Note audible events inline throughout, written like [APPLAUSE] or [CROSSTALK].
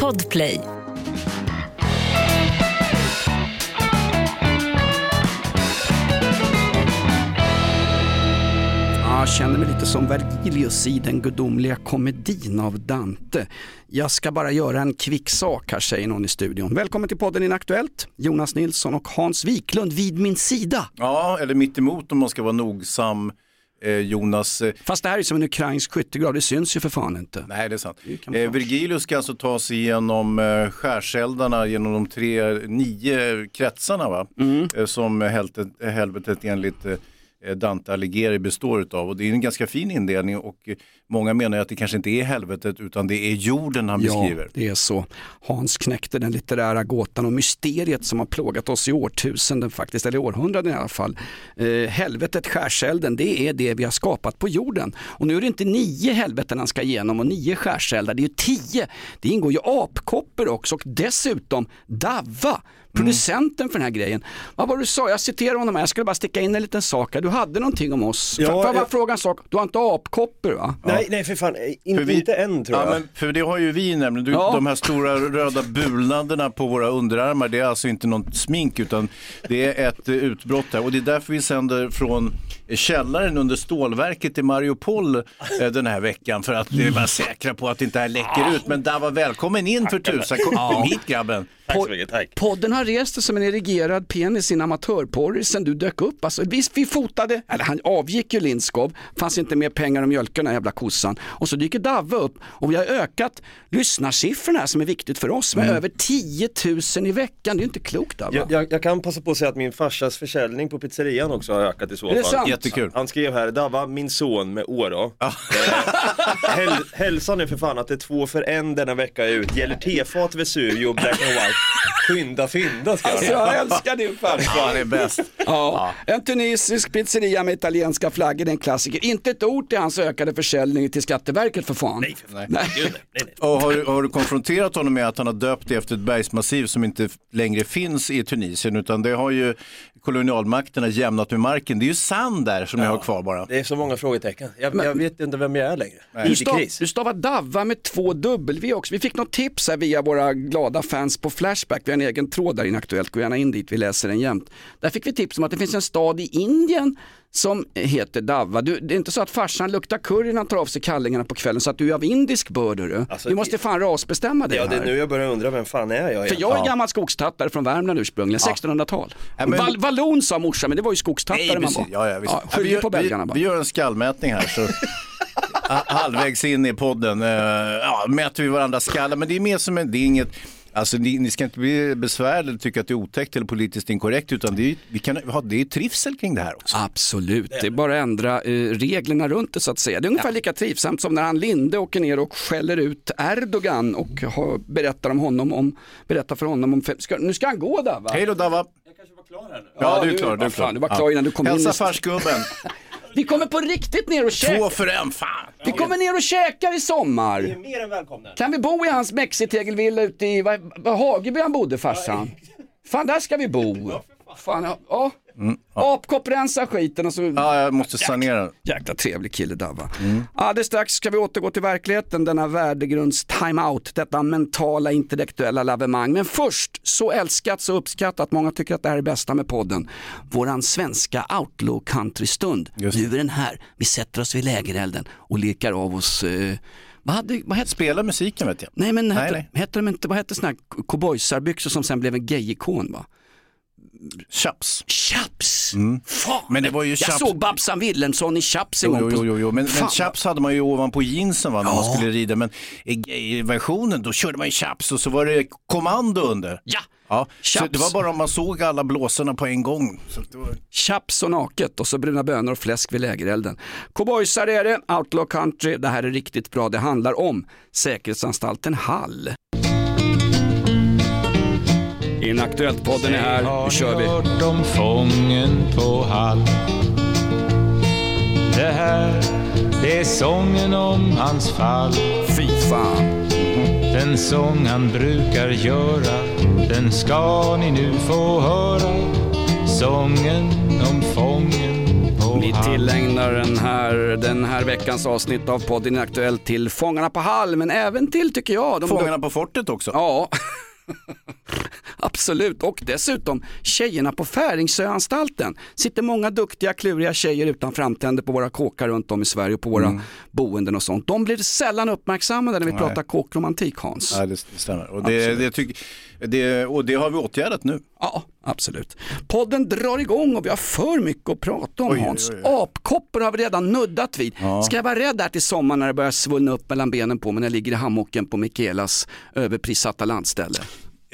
Podplay. Jag känner mig lite som Vergilius i den gudomliga komedin av Dante. Jag ska bara göra en kvick sak här säger någon i studion. Välkommen till podden Inaktuellt. Jonas Nilsson och Hans Wiklund vid min sida. Ja, eller mitt emot om man ska vara nogsam. Eh, Jonas, eh, Fast det här är som en ukrainsk skyttegrav, det syns ju för fan inte. nej det är sant. Det Eh, Virgilius ska alltså ta sig igenom eh, skärseldarna genom de tre, nio kretsarna va? Mm. Som helvetet, helvetet enligt eh, Dante Alighieri består utav. Och det är en ganska fin indelning och eh, många menar att det kanske inte är helvetet utan det är jorden han Ja, beskriver. det är så. Hans knäckte den litterära gåtan och mysteriet som har plågat oss i årtusenden faktiskt, eller århundraden i alla fall. Eh, helvetet, skärselden, det är det vi har skapat på jorden. Och nu är det inte nio helveten han ska igenom och nio skärseldar, det är ju tio. Det ingår ju apkoppor också och dessutom Davva. Producenten för den här grejen. Vad var det du sa? Jag citerar honom här. Jag skulle bara sticka in en liten sak. här. Du hade någonting om oss. Ja, Får jag bara jag- fråga en sak? Du har inte apkoppor va? Nej, nej för fan, in, För vi- inte än tror Ja, jag. men för det har ju vi nämligen. Du, Ja. De här stora röda bulnaderna på våra underarmar, det är alltså inte något smink utan det är ett eh, utbrott här. Och det är därför vi sänder från källaren under stålverket i Mariupol eh, den här veckan för att eh, vara säkra på att inte det här läcker ut. Men där var välkommen in för tusan. Kom, kom hit grabben. Tack så mycket, tack. Podden har rest sig som en erigerad penis i en amatörporr sen du dök upp. Alltså, vi, vi fotade, eller han avgick ju Lindskov, fanns inte mer pengar att mjölka den jävla kossan. Och så dyker Davva upp och vi har ökat lyssnarsiffrorna här som är viktigt för oss med över 10 000 i veckan. Det är ju inte klokt Davva. Jag, jag, jag kan passa på att säga att min farsas försäljning på pizzerian också har ökat i så Är det fall. sant? Jättekul. Han skrev här, Davva, min son med Å då. Eh, häl, hälsan är för fan att det är två för en denna vecka ut. Gäller tefat, Vesuvio Black and White. Skynda fynda ska Alltså, jag älskar din farfar. Han är bäst. Ja, en tunisisk pizzeria med italienska flaggor, det är en klassiker. Inte ett ord till hans ökade försäljning till Skatteverket för fan. Nej, för fan. Nej, nej, nej. Och har, du- har du konfronterat honom med att han har döpt det efter ett bergsmassiv som inte längre finns i Tunisien utan det har ju kolonialmakterna jämnat med marken. Det är ju sand där som jag har kvar bara. Det är så många frågetecken. Jag, jag vet inte vem jag är längre. Du, stav, du stavar Davva med två W också. Vi fick något tips här via våra glada fans på Flashback. Vi har en egen tråd där inaktuellt, gå gärna in dit, vi läser den jämt. Där fick vi tips om att det finns en stad i Indien som heter Davva. Du, det är inte så att farsan luktar curry när han tar av sig kallingarna på kvällen så att du är av indisk börd du. Alltså, vi måste fan rasbestämma det Ja, det är här. nu jag börjar undra vem fan är jag För egentligen? jag är gammal skogstattare från Värmland ursprungligen, 1600-tal. Ja, men- Val, vallon sa morsan, men det var ju skogstattare Nej, man var. Ja, ja, visst. Ja, Ja, vi, på belgarna vi, bara. vi gör en skallmätning här. Så [LAUGHS] ha- halvvägs in i podden eh, ja, mäter vi varandras skallar. Men det är mer som en, det är inget, alltså ni, ni ska inte bli besvärade eller tycka att det är otäckt eller politiskt inkorrekt utan det är, vi kan, ha, det är trivsel kring det här också. Absolut, det är bara att ändra eh, reglerna runt det så att säga. Det är ungefär lika trivsamt som när han Linde åker ner och skäller ut Erdogan och har, berättar, om honom om, berättar för honom om, fem, ska, nu ska han gå där va? Hej då Dava. Kanske var klar här nu. Ja, Ja, du är klar. Du är klar. du var klar innan du kom in Hälsa farsgubben. [LAUGHS] Vi kommer på riktigt ner och käkar. Två för en, fan. Vi kommer ner och käkar i Ni är sommar. mer än välkomna. Kan vi bo i hans mexitegelvilla ute i, vad Hageby han bodde farsan? Fan där ska vi bo. Fan, ja. Ja. Apkopp rensa skiten och så Ja, jag måste sanera. Jäkla trevlig kille Davva. Alldeles strax ska vi återgå till verkligheten, denna värdegrunds time-out, detta mentala intellektuella lavemang. Men först, så älskat så uppskattat, många tycker att det här är bästa med podden, våran svenska outlaw country-stund. Nu är den här, vi sätter oss vid lägerelden och lekar av oss, eh, vad, hade, vad hette Spela musiken vet jag. Nej men Nej, hette, nej. hette de inte, vad hette sådana här cowboysarbyxor som sen blev en gay-ikon va? Chaps. Chaps! Fan, Mm. Men det var ju jag Chaps- såg Babsan Wilhelmsson i Chaps en Jo, gång. jo, på- jo, jo. Men, men Fan, chaps hade man ju ovanpå jeansen va, när man Ja. skulle rida. Men i, i versionen då körde man ju chaps och så var det kommando under. Ja, Ja, så Chaps. det var bara om man såg alla blåsorna på en gång. Så var... chaps och naket och så bruna bönor och fläsk vid lägerelden. Cowboysar är det, outlaw country, det här är riktigt bra. Det handlar om säkerhetsanstalten Hall. Inaktuellt-podden är här, nu kör vi. hört om fången på Hall? Det här, det är sången om hans fall. Fy fan. Den sång han brukar göra, den ska ni nu få höra. Sången om fången på Vi tillägnar den här, den här veckans avsnitt av podden Aktuellt till Fångarna på Hall, men även till, tycker jag, de Fångarna på fortet också. Ja, [LAUGHS] absolut. Och dessutom tjejerna på Färingsöanstalten. Sitter många duktiga, kluriga tjejer utan framtänder på våra kåkar runt om i Sverige och på våra boenden och sånt. De blir sällan uppmärksammade när vi pratar kåkromantik, Hans. Ja, det stämmer. Och det, det, tyck, det, och det har vi åtgärdat nu. Ja, absolut. Podden drar igång och vi har för mycket att prata om Oj, oj, Hans. oj. Apkoppor har vi redan nuddat vid. Ska jag vara rädd här till sommaren när det börjar svullna upp mellan benen på mig när jag ligger i hammocken på Mikaelas överprissatta landställe?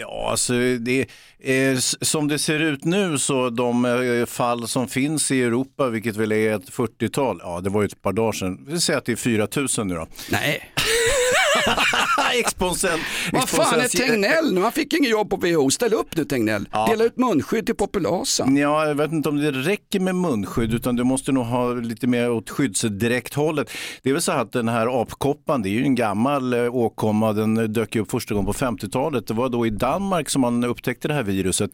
Ja, alltså det, eh, som det ser ut nu så de eh, fall som finns i Europa, vilket väl är ett 40-tal, ja det var ju ett par dagar sedan, vi säger att det är 4 000 nu då. Nej, [LAUGHS] Exponentiell. vad fan är Tegnell nu? Han fick inget jobb på WHO. Ställ upp nu Tegnell. Dela ut munskydd till populasen. Ja, jag vet inte om det räcker med munskydd utan du måste nog ha lite mer åt skyddsdräkthållet. Det är väl så att den här apkoppan, det är ju en gammal eh, åkomma, den eh, dök upp första gången på 50-talet. Det var då i Danmark som man upptäckte det här viruset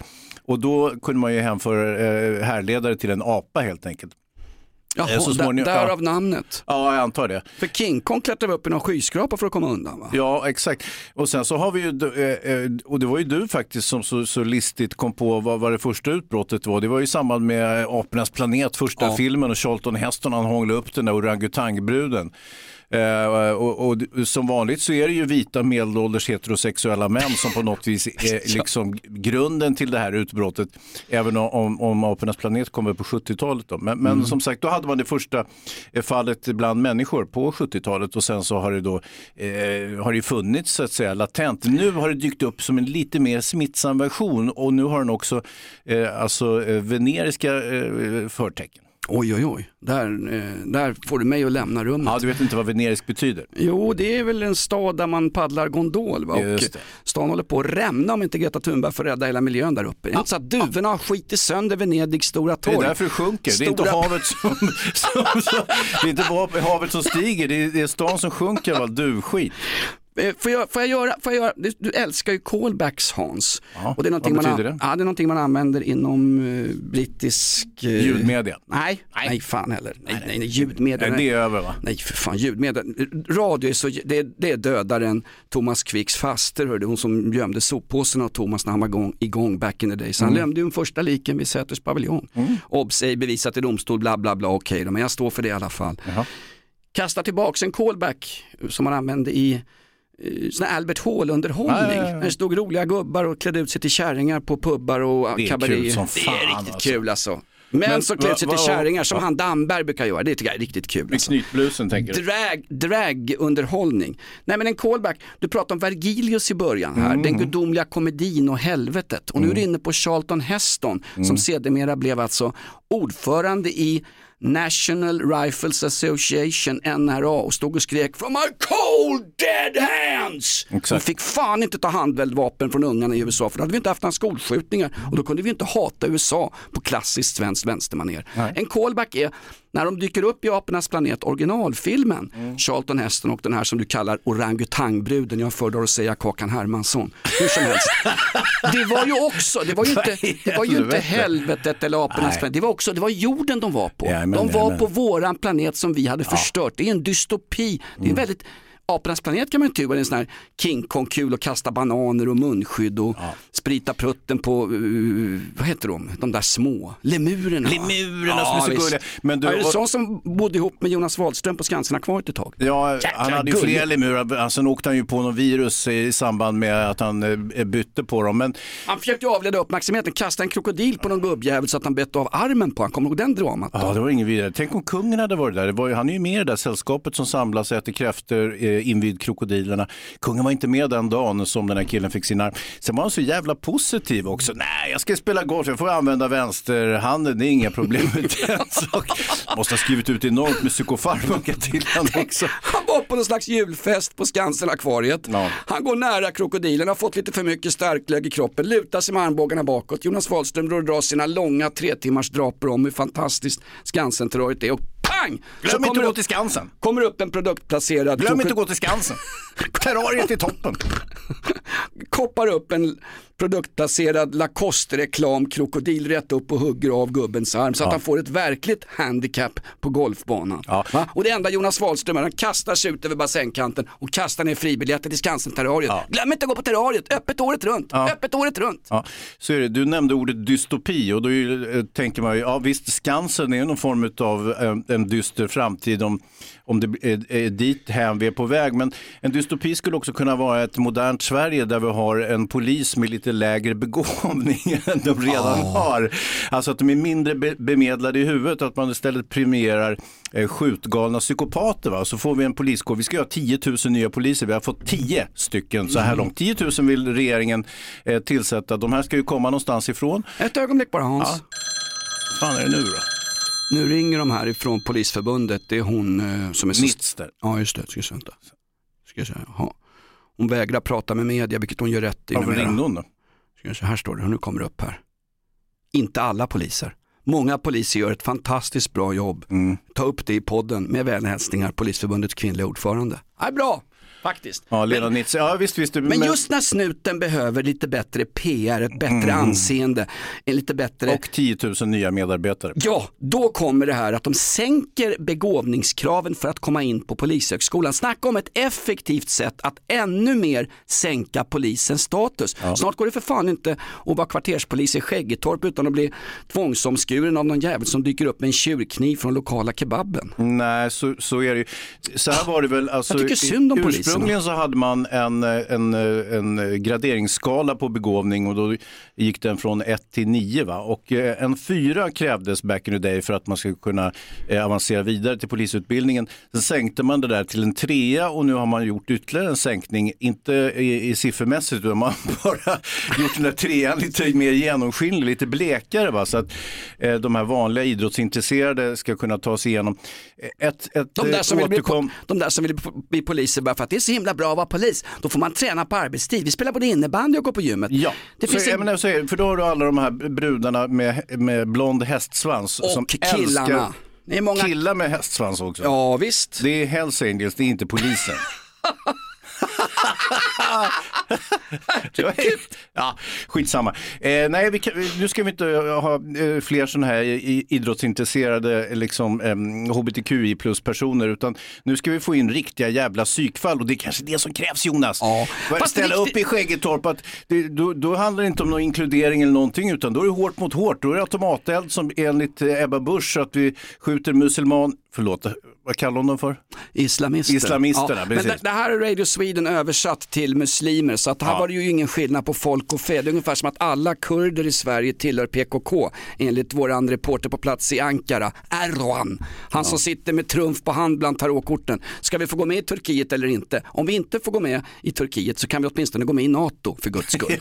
och då kunde man ju hänföra eh, härledare till en apa helt enkelt. Jaha, Eh, så småningom- därav ja. namnet. Ja, jag antar det. För King Kong klättrade upp i någon skyskrapa för att komma undan va? Ja, exakt. Och sen så har vi ju, eh, eh, och det var ju du faktiskt som så, så listigt kom på vad, vad det första utbrottet var. Det var i samband med Apornas planet, första Ja. filmen och Charlton Heston han hånglade upp den där orangutangbruden. Eh, och, och som vanligt så är det ju vita medelålders heterosexuella män som på något vis [LAUGHS] är liksom grunden till det här utbrottet. Även om, om, Apornas planet kommer på 70-talet. Då. Men, men som sagt, då hade man det första fallet bland människor på 70-talet och sen så har det då eh, har det funnits så att säga latent. Nu har det dykt upp som en lite mer smittsam version och nu har den också eh, alltså eh, veneriska eh, förtecken. Oj oj oj, där, eh, där får du mig att lämna rummet. Ja, du vet inte vad venerisk betyder? Jo, det är väl en stad där man paddlar gondol va? och stan håller på att rämna om inte Greta Thunberg får rädda hela miljön där uppe. Det är inte så att duvorna har skitit sönder Venedigs stora Det är torg. därför det sjunker. Det är inte Stora- havet som, som, som, det är inte havet som stiger, det är, det är stan som sjunker av all duvskit. Eh, Får jag, får jag göra, får jag göra, du- älskar ju callbacks Hans. Ja, och det är vad man, det? Ja, det är någonting man använder inom eh, brittisk... eh, Ljudmedia. Nej, nej, fan heller. Nej, nej, nej, ljudmedia. Nej, det är över va? Nej för fan, ljudmedia. Radio är, så, det, är- det är dödare än Thomas Quicks faster, hörde hon som gömde soppåsen av Thomas när han var igång, igång back in the day. Så han gömde ju den första liken vid Säters paviljong. Obs, ej bevisat i domstol, bla bla bla, okej då, men jag står för det i alla fall. Jaha. Kasta tillbaks en callback som man använde i sån här Albert Hall-underhållning. När det stod roliga gubbar och klädde ut sig till kärringar på pubbar och Det kabaréer. Det är riktigt alltså. kul alltså. Män Men som klär sig till kärringar som han Damberg brukar göra, det tycker jag är riktigt kul. Med Alltså. knytblusen tänker du? Drag, dragunderhållning. Nej men en callback, du pratade om Vergilius i början här, Mm. den gudomliga komedin och helvetet. Och nu är du inne på Charlton Heston Mm. som sedermera blev alltså ordförande i National Rifles Association, NRA, och stod och skrek “From my cold dead hands!” Exakt. Vi fick fan inte ta handeldvapen från ungarna i USA för då hade vi inte haft några skolskjutningar och då kunde vi inte hata USA på klassiskt svenskt vänstermanér. En callback är när de dyker upp i Apornas planet, originalfilmen, Mm. Charlton Heston och den här som du kallar orangutangbruden, jag föredrar att säga Kakan Hermansson, hur som helst. [LAUGHS] Det var ju också, det var ju inte, det var ju inte helvete? helvetet eller Apornas planet, det var också, det var jorden de var på. Jajamän, de var jajamän. på våran planet som vi hade förstört, det är en dystopi, det är Mm. väldigt Apornas planet kan man ju tycka är en sån här King Kong-kul och kasta bananer och munskydd och sprita prutten på, uh, vad heter de, de där små, lemurerna. Lemurerna som är så gulliga. Men du, Ja, är det och- sån som bodde ihop med Jonas Wahlström på Skansen-akvariet ett tag? Ja, han hade ju gulligt. fler lemurer. Sen åkte han ju på något virus i samband med att han eh, bytte på dem. Men Han försökte ju avleda uppmärksamheten, kasta en krokodil på någon gubbjävel så att han bett av armen på honom. Kommer du ihåg den dramat? då? ja, det var ingen vidare. Tänk om kungen hade varit där. Det var ju, han är ju med i det där sällskapet som samlas och äter kräftor eh, invid krokodilerna. Kungen var inte med den dagen som den här killen fick sin arm. Sen var han så jävla positiv också. Nej, jag ska spela golf, jag får använda vänsterhanden, det är inga problem med [LAUGHS] den saken. Måste ha skrivit ut enormt med psykofarmaka till honom också. Han var på någon slags julfest på Skansen-akvariet. Ja. Han går nära krokodilen, har fått lite för mycket starklög i kroppen, lutar sig med armbågarna bakåt. Jonas Wahlström drar sina långa tre timmars draper om hur fantastiskt Skansen-terroriet är och pang! Så Glöm inte kommer att gå till Skansen. Kommer upp en produktplacerad Glöm inte att gå till Skansen. [LAUGHS] Terrariet i toppen. koppar upp en produktplacerad Lacoste-reklam, krokodil rätt upp och hugger av gubbens arm så att han får ett verkligt handikapp på golfbanan. Ja. Och det enda Jonas Wahlström gör, han kastar sig ut över bassängkanten och kastar ner fribiljetter till Skansen-terrariet. Glöm inte att gå på terrariet, öppet året runt, öppet året runt. Ja, så är det. Du nämnde ordet dystopi och då är, eh, tänker man ju, ja visst Skansen är någon form av eh, en dyster framtid om, om det är, är dit hän vi är på väg. Men en dystopi skulle också kunna vara ett modernt Sverige där vi har en polis med lite lägre begåvning [LAUGHS] än de redan har. Alltså att de är mindre be- bemedlade i huvudet, att man istället premierar eh, skjutgalna psykopater. Va? Så får vi en poliskår. Vi ska ha 10 000 nya poliser. Vi har fått 10 stycken så här långt. 10 000 vill regeringen eh, tillsätta. De här ska ju komma någonstans ifrån. Ett ögonblick bara Hans. Ja. fan är det nu då? Nu ringer de här ifrån Polisförbundet, det är hon eh, som är där. Ja just det, ska jag vänta. Ska jag se, jaha. Hon vägrar prata med media, vilket hon gör rätt i Varför numera. ringde hon då? Ska jag se, här står det, nu kommer det upp här. Inte alla poliser. Många poliser gör ett fantastiskt bra jobb. Mm. Ta upp det i podden med välhälsningar Polisförbundets kvinnliga ordförande. Ja, bra, faktiskt. Ja, Lena Nitz. Ja, visst, visst. Men just när snuten behöver lite bättre PR, ett bättre anseende, en lite bättre... Och 10 000 nya medarbetare. Ja, då kommer det här att de sänker begåvningskraven för att komma in på polishögskolan. Snacka om ett effektivt sätt att ännu mer sänka polisens status. Snart går det för fan inte att vara kvarterspolis i Skäggetorp utan att bli tvångsomskuren av någon jävel som dyker upp med en tjurkniv från lokala kebaben. Nej, så, så är det ju. Så här var det väl. Alltså, Jag tycker synd om poliserna. Ursprungligen så hade man en, en, en graderingsskala på begåvning och då gick den från 1 till 9. Va? Och eh, en 4 krävdes back in the day för att man skulle kunna eh, avancera vidare till polisutbildningen. Sen sänkte man det där till en 3 och nu har man gjort ytterligare en sänkning, inte i, i siffermässigt utan man har bara [LAUGHS] gjort den där trean lite mer genomskinlig, lite blekare. Va? Så att eh, de här vanliga idrottsintresserade ska kunna ta sig igenom. Ett, ett, De där, som vill bli, återkom- de där som vill bli poliser bara för att det är så himla bra att vara polis, då får man träna på arbetstid. Vi spelar både innebandy och går på gymmet. Ja, det så, en... menar, så är för då har du alla de här brudarna med, med blond hästsvans som och killarna. älskar Det är många... killar med hästsvans också. Ja visst. Det är Hells Angels, det är inte polisen. [LAUGHS] ja, skitsamma. Eh, nej, vi kan, nu ska vi inte ha eh, fler sådana här idrottsintresserade eh, liksom, eh, hbtqi plus personer utan nu ska vi få in riktiga jävla psykfall och det är kanske det som krävs Jonas. Ja. Fast ställa riktigt- upp i Skäggetorp, att det, då, då handlar det inte om någon inkludering eller någonting utan då är det hårt mot hårt. Då är det automateld som enligt eh, Ebba Busch att vi skjuter muselman, förlåt, vad kallar hon dem för? Islamister. Islamisterna, men precis. det, det här är Radio Sweden översatt till muslimer så att här Ja. var det ju ingen skillnad på folk och fe. Det är ungefär som att alla kurder i Sverige tillhör PKK enligt våran reporter på plats i Ankara, Erdogan. Han som sitter med trumf på hand bland tarotkorten. Ska vi få gå med i Turkiet eller inte? Om vi inte får gå med i Turkiet så kan vi åtminstone gå med i NATO för guds skull. [LAUGHS]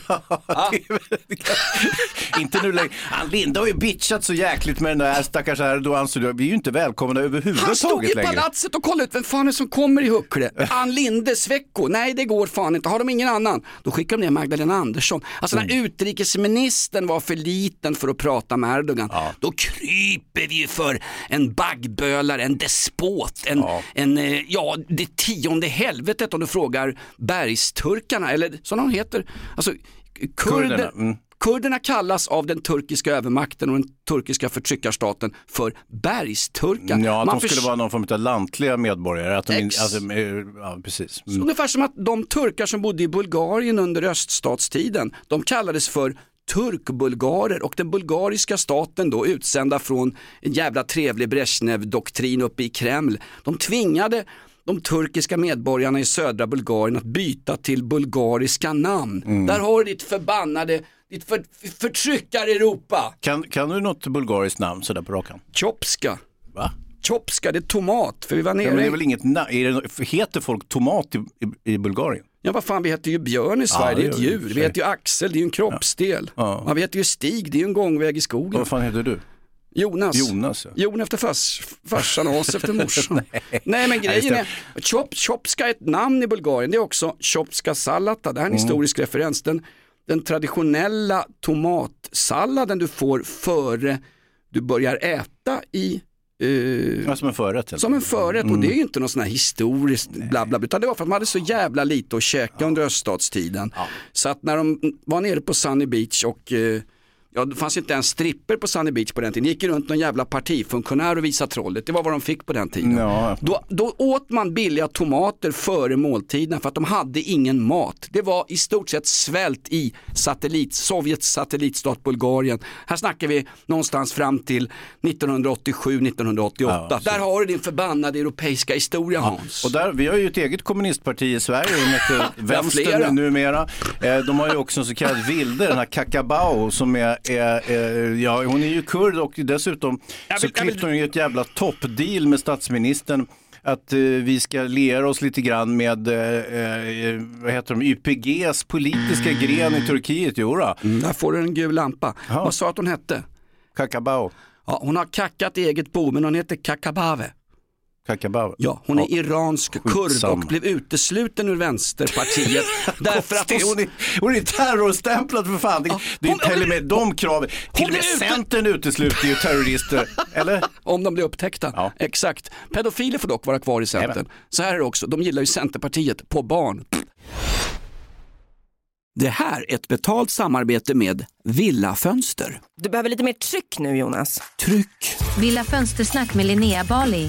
inte nu längre. Ann Linde har ju bitchat så jäkligt med den där stackars Erdogan så vi är ju inte välkomna Han stod överhuvudtaget i längre. palatset och kollade ut vem fan är det som kommer i Huckle. [LAUGHS] Ann Linde, Svecko. Nej det går fan inte. Har de ingen annan? Då skickar de ner Magdalena Andersson. Alltså Mm. när utrikesministern var för liten för att prata med Erdogan. Då kryper vi för en baggbölare, en despot, en, Ja. en eh, ja det tionde helvetet om du frågar bergsturkarna eller som de heter. Alltså kurder, Kurderna, mm. Kurderna kallas av den turkiska övermakten och den turkiska förtryckarstaten för bergsturkar. Ja, att Man de skulle vara någon form av lantliga medborgare. Att de, in- alltså, eh, ja, precis. Mm. Ungefär som att de turkar som bodde i Bulgarien under öststatstiden, de kallades för turkbulgarer och den bulgariska staten då utsända från en jävla trevlig Brezhnev-doktrin uppe i Kreml. De tvingade de turkiska medborgarna i södra Bulgarien att byta till bulgariska namn. Mm. Där har du ditt förbannade, ditt för, förtryckar-Europa. Kan, kan du något bulgariskt namn sådär på rakan? Chopska. Va? Chopska, det är tomat, för vi var Ja, nere men det är väl inget är det, Heter folk tomat i, i, i Bulgarien? Ja vad fan vi heter ju björn i Sverige, det det är ett djur. Vi heter ju Axel, det är ju en kroppsdel. Ja. Ja. vi heter ju Stig, det är ju en gångväg i skogen. Vad fan heter du? Jonas. Jonas, ja. Jon efter fars, farsan och oss efter [LAUGHS] morsan. Nej. men grejen är, Chop, Chopska är ett namn i Bulgarien, det är också Chopska Salata, det här är en Mm. historisk referens. Den, den traditionella tomatsalladen du får före du börjar äta i eh, Ja, som en förrätt. som en förrätt. Och det är ju inte något sån här historiskt bla bla, utan det var för att man hade så jävla lite att käka under öststatstiden. Så att när de var nere på Sunny Beach och eh, Ja, det fanns inte ens stripper på Sunny Beach på den tiden. Det gick runt någon jävla partifunktionär och visade trollet. Det var vad de fick på den tiden. Ja. Då, då åt man billiga tomater före måltiden för att de hade ingen mat. Det var i stort sett svält i satellit, Sovjets satellitstat Bulgarien. Här snackar vi någonstans fram till 1987-1988. Ja, Där har du din förbannade europeiska historia Hans. Och där, vi har ju ett eget kommunistparti i Sverige, de [LAUGHS] heter. Vänstern numera. Eh, de har ju också en så kallad vilde, den här Kakabao som är, är, är ja hon är ju kurd och dessutom Jag så vill- jag vill- klippte hon ju ett jävla toppdeal med statsministern att eh, vi ska liera oss lite grann med, eh, eh, vad heter de, YPGs politiska gren i Turkiet, jodå. Mm, där får du en gul lampa. Ja. Vad sa att hon hette? Kakabao. Ja, hon har kackat i eget bo men hon heter Kakabave. Kakabao. Ja, hon är iransk kurd och blev utesluten ur Vänsterpartiet [LAUGHS] därför att Hon hon... är, hon är terrorstämplad för fan. Det, Ja, det är hon- till och med de kraven. Till och med Centern utesluter ju terrorister. [LAUGHS] Eller? Om de blir upptäckta. Ja. Exakt. Pedofiler får dock vara kvar i Centern. Så här är det också, de gillar ju Centerpartiet på barn. Det här är ett betalt samarbete med Villa Fönster. Du behöver lite mer tryck nu Jonas. Tryck! Villa Fönstersnack med Linnea Bali.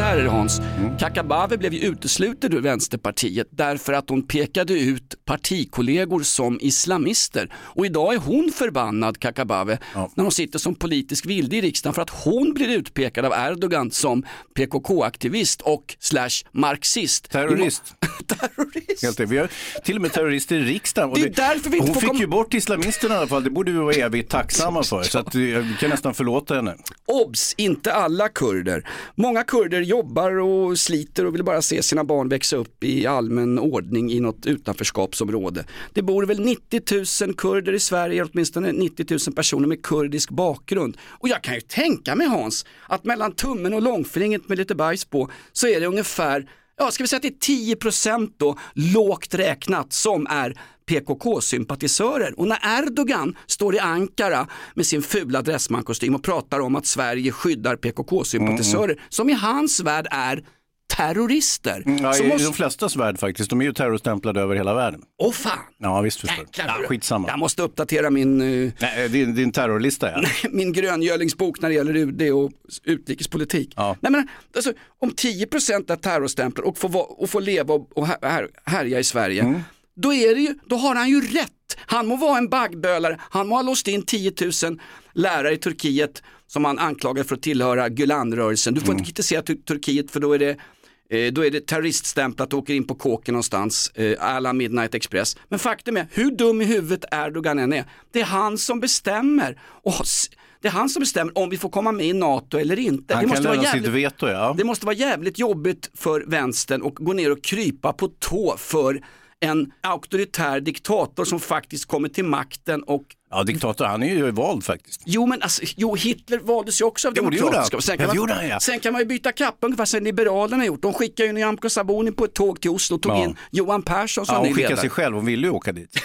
Så här är det Hans, Kakabaveh blev ju utesluten ur Vänsterpartiet därför att hon pekade ut partikollegor som islamister. Och idag är hon förbannad, Kakabaveh, när hon sitter som politisk vilde i riksdagen för att hon blir utpekad av Erdogan som PKK-aktivist och slash marxist. Terrorist. [LAUGHS] Terrorist. Helt. Vi har till och med terrorister i riksdagen. Det är därför vi inte hon får fick komma- ju bort islamisterna i alla fall, det borde vi vara evigt tacksamma för. [LAUGHS] Så att, eh, vi kan nästan förlåta henne. Obs! Inte alla kurder. Många kurder jobbar och sliter och vill bara se sina barn växa upp i allmän ordning i något utanförskapsområde. Det bor väl 90 000 kurder i Sverige, åtminstone 90 000 personer med kurdisk bakgrund. Och jag kan ju tänka mig Hans, att mellan tummen och långfingret med lite bajs på så är det ungefär Ja, ska vi säga att det är 10% då, lågt räknat, som är PKK-sympatisörer. Och när Erdogan står i Ankara med sin fula dressmankostym och pratar om att Sverige skyddar PKK-sympatisörer, som i hans värld är terrorister. Ja, så I måste... de flestas värld faktiskt, de är ju terrorstämplade över hela världen. Åh fan! Ja visst förstår ja. Skitsamma. Jag måste uppdatera min, eh, Nej, din, din terrorlista ja. [LAUGHS] min gröngölingsbok när det gäller UD och utrikespolitik. Ja. Nej, men, alltså, om 10% är terrorstämplar och får, och får leva och, och här, här, härja i Sverige, Mm. Då, är det ju, då har han ju rätt. Han må vara en baggbölare, han må ha låst in 10 000 lärare i Turkiet som han anklagar för att tillhöra Gülenrörelsen. Du får inte kritisera Tur- Turkiet för då är det eh, då är det terroriststämplat och åker in på kåken någonstans, eh, alla Midnight Express. Men faktum är, hur dum i huvudet Erdogan än är, det är han som bestämmer. Och det är han som bestämmer om vi får komma med i NATO eller inte. Han det, kan måste vara lämna sitt jävligt, veto ja. det måste vara jävligt jobbigt för vänstern att gå ner och krypa på tå för en auktoritär diktator som faktiskt kommer till makten och Ja, diktator, han är ju vald faktiskt. Jo men alltså, jo, Hitler valdes ju också av Jo, demokratiska. Sen kan, det gjorde man, han, ja. sen kan man ju byta kappa ungefär som Liberalerna har gjort. De skickade ju Nyamko Sabuni på ett tåg till Oslo och tog Ja. in Johan Persson som Ja, ny hon skickade ledare. sig själv, hon ville ju åka dit. [LAUGHS]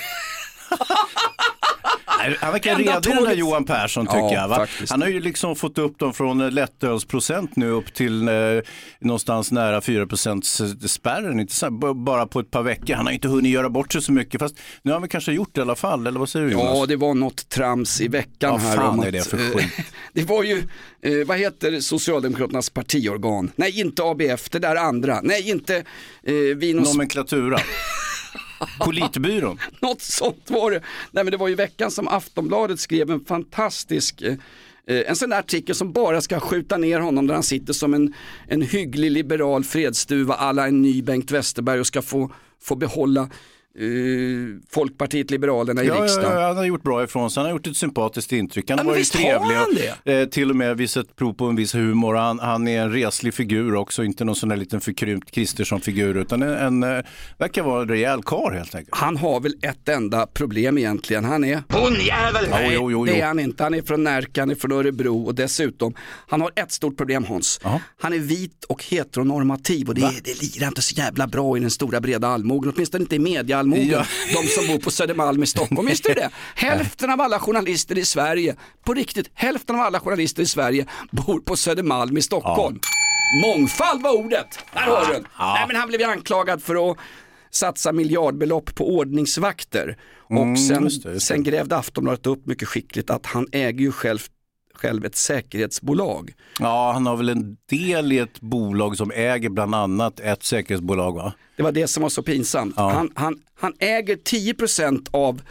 Nej, Han verkar redig den där tåget- Johan Persson tycker Ja, jag. Va? faktiskt. Han har ju liksom fått upp dem från eh, lättölsprocent nu upp till eh, någonstans nära 4 spärren. Inte så, här, bara på ett par veckor. Han har inte hunnit göra bort sig så mycket. Fast nu har han kanske gjort det i alla fall. Eller vad säger du Jonas? Ja, det var något trams i veckan Vad här. fan om är det för eh, skit? [LAUGHS] Det var ju, eh, vad heter Socialdemokraternas partiorgan? Nej, inte ABF, det där andra. Nej, inte eh, Nomenklatura. [LAUGHS] Politbyrån. [LAUGHS] Något sånt var det. Nej men det var ju veckan som Aftonbladet skrev en fantastisk eh, en sån där artikel som bara ska skjuta ner honom där han sitter som en, en hygglig liberal fredsduva alla en ny Bengt Westerberg och ska få, få behålla eh, Folkpartiet Liberalerna i Ja, ja, riksdagen. ja, han har gjort bra ifrån sig. Han har gjort ett sympatiskt intryck. Han Ja, har varit trevlig. han det? eh, till och med visat prov på en viss humor. Och Han, han är en reslig figur också, inte någon sån där liten förkrympt Kristersson-figur. Utan en, en, eh, verkar vara en rejäl karl helt enkelt. Han har väl ett enda problem egentligen. Han är bondjävel. Nej, Jo, jo, jo, det är han inte. Han är från Närke, han är från Örebro och dessutom, han har ett stort problem Hans. Jaha. Han är vit och heteronormativ och det, det lirar inte så jävla bra i den stora breda allmogen, åtminstone inte i mediaallmogen. Ja. De som bor på Södermalm i Stockholm, visst är det [LAUGHS] Hälften av alla journalister i Sverige, på riktigt, hälften av alla journalister i Sverige bor på Södermalm i Stockholm. Mångfald var ordet, där har du. Nej men han blev ju anklagad för att satsa miljardbelopp på ordningsvakter. Och sen, Mm, just det, just det. sen grävde Aftonbladet upp mycket skickligt att han äger ju själv, själv ett säkerhetsbolag. Ja, han har väl en del i ett bolag som äger bland annat ett säkerhetsbolag va? Det var det som var så pinsamt. Ja. Han, han, han äger 10% av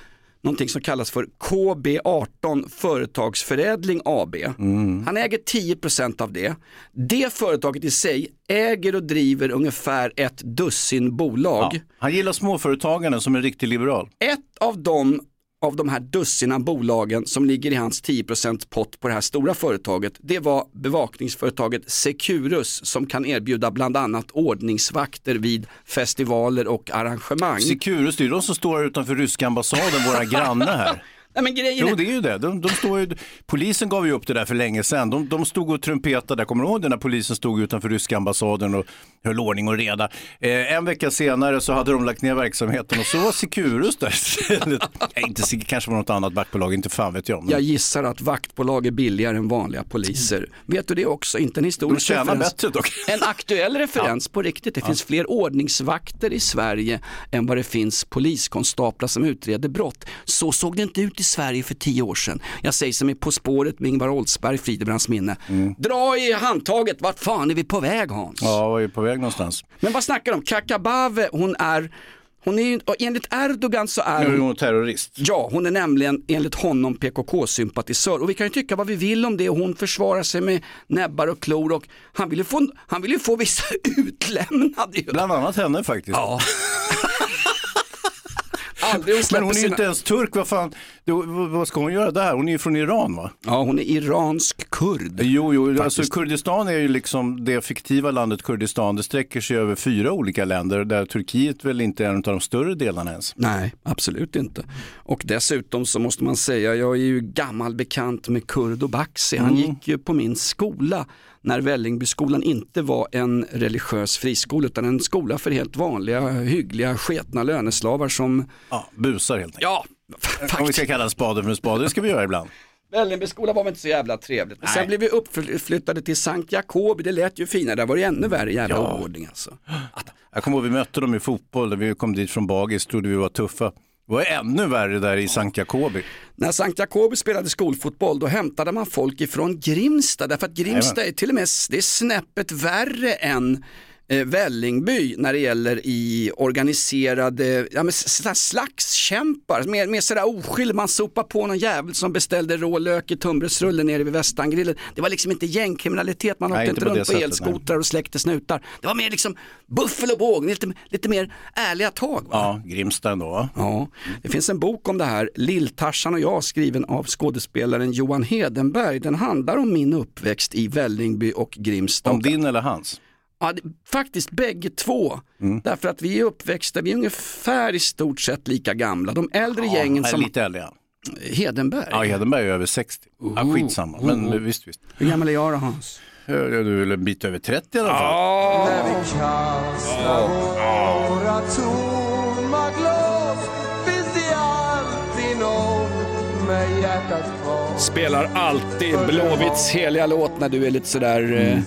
någonting som kallas för KB18 Företagsförädling AB. Mm. Han äger 10% av det. Det företaget i sig äger och driver ungefär ett dussin bolag. Ja. Han gillar småföretagarna som en riktig liberal. Ett av de av de här dussinan bolagen som ligger i hans 10% pott på det här stora företaget, det var bevakningsföretaget Securus som kan erbjuda bland annat ordningsvakter vid festivaler och arrangemang. Securus, det är de som står utanför ryska ambassaden, våra grannar här. [LAUGHS] Nej, men grejen Jo, det är ju det. De, de står ju, polisen gav ju upp det där för länge sedan. De, de stod och trumpetade, kommer du ihåg det när polisen stod utanför ryska ambassaden och höll ordning och reda. Eh, en vecka senare så hade de lagt ner verksamheten och så var Securus där istället. [LAUGHS] Inte, kanske var något annat vaktbolag, inte fan vet jag. Men jag gissar att vaktbolag är billigare än vanliga poliser. Vet du det också? Inte en de historisk tjänar referens. bättre dock. En aktuell referens på riktigt. Det finns fler ordningsvakter i Sverige än vad det finns poliskonstaplar som utreder brott. Så såg det inte ut i Sverige för tio år sedan. Jag säger som i På spåret med Ingvar Oldsberg, Fridebrands minne. Dra i handtaget, vart fan är vi på väg Hans? Ja, var ju på väg någonstans. Men vad snackar de om? Kakabave, hon är, hon är enligt Erdogan så är är hon hon terrorist. Ja, hon är nämligen enligt honom PKK-sympatisör och vi kan ju tycka vad vi vill om det hon försvarar sig med näbbar och klor och han vill ju få, han vill få vissa [LAUGHS] utlämnade. Bland annat henne faktiskt. Ja. [LAUGHS] Aldrig hon Men hon är ju sina... inte ens turk, vad fan, vad ska hon göra där? Hon är ju från Iran va? Ja, hon är iransk kurd. Jo, jo, alltså Faktiskt. Kurdistan är ju liksom det fiktiva landet Kurdistan. Det sträcker sig över fyra olika länder där Turkiet väl inte är en av de större delarna ens. Nej, absolut inte. Och dessutom så måste man säga, jag är ju gammal bekant med Kurdo Baxi. Han gick ju på min skola när Vällingbyskolan inte var en religiös friskola utan en skola för helt vanliga, hyggliga, sketna löneslavar som, Ja, busar helt enkelt. ja, Om vi faktiskt. ska kalla en spade för en spade, det ska vi göra ibland. Vällingbyskolan var väl inte så jävla trevligt. Men sen Nej. blev vi uppflyttade till Sankt Jakobi, det lät ju finare, där var det ännu värre jävla Ja. ordning alltså. Jag kommer ihåg vi mötte dem i fotboll, vi kom dit från Bagis, trodde vi var tuffa. Det var ännu värre där i Sankt Jacobi. När Sankt Jakobi spelade skolfotboll då hämtade man folk ifrån Grimsta därför att Grimsta är till och med det är snäppet värre än eh, Vällingby när det gäller i organiserade ja, men, slagskämpar. Mer, mer sådär oskyldig, man sopar på någon jävel som beställde rå lök i tunnbrödsrullen nere vid Västangrillen. Det var liksom inte gängkriminalitet, man Nej, åkte inte inte på runt på sättet, elskotrar och släckte snutar. Det var mer liksom buffel och båg, lite, lite mer ärliga tag. Va? Ja, Grimsta ändå? Ja, det finns en bok om det här, Lill-Tarzan och jag, skriven av skådespelaren Johan Hedenberg. Den handlar om min uppväxt i Vällingby och Grimsta. Om din eller hans? Ja, det, faktiskt bägge två. Därför att vi är uppväxta, vi är ungefär i stort sett lika gamla. De äldre gängen Nej, som lite äldre ja. Hedenberg. Ja, Hedenberg är över 60. Ja, skitsamma, men Oh. visst visst. Hur gammal är jag då Hans? Ja, Du är väl en bit över 30 i alla fall. När vi kastar våra tomma glas finns det alltid något med hjärtat kvar Spelar alltid Blåvitts heliga låt när du är lite sådär eh,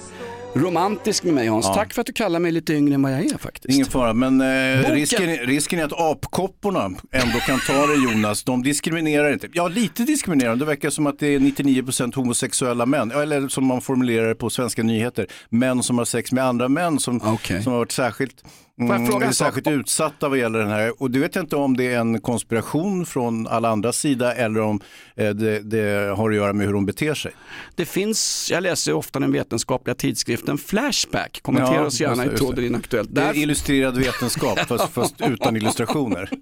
romantisk med mig Hans. Ja. Tack för att du kallar mig lite yngre än vad jag är faktiskt. Ingen fara, men eh, risken, risken är att apkopporna ändå kan ta det Jonas. De diskriminerar inte. Ja, lite diskriminerar de. Det verkar som att det är 99% homosexuella män. Eller som man formulerar det på svenska nyheter. Män som har sex med andra män som, Okej. som har varit särskilt, jag mm, fråga sak? särskilt utsatta vad gäller den här. Och du vet jag inte om det är en konspiration från alla andras sida eller om eh, det, det har att göra med hur de beter sig. Det finns, jag läser ofta den vetenskapliga tidskriften Flashback, kommentera Ja, oss gärna just det, i det. tråden Inaktuellt. Det är Där, illustrerad vetenskap fast, [LAUGHS] fast utan illustrationer. [LAUGHS]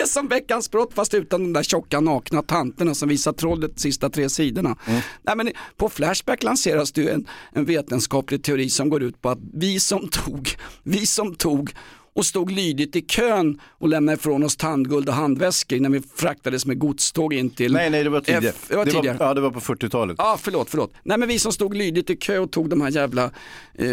det är som veckans brott fast utan de där tjocka nakna tanterna som visar trollet sista tre sidorna. Mm. Nej, men på Flashback lanseras det ju en, en vetenskaplig teori som går ut på att vi som tog, vi som tog och stod lydigt i kön och lämnade ifrån oss tandguld och handväskor när vi fraktades med godståg in till Nej, nej, det var tidigare. F, det var tidigare. ja, det var på 40-talet. Ja, förlåt, förlåt. Nej, men vi som stod lydigt i kö och tog de här jävla eh,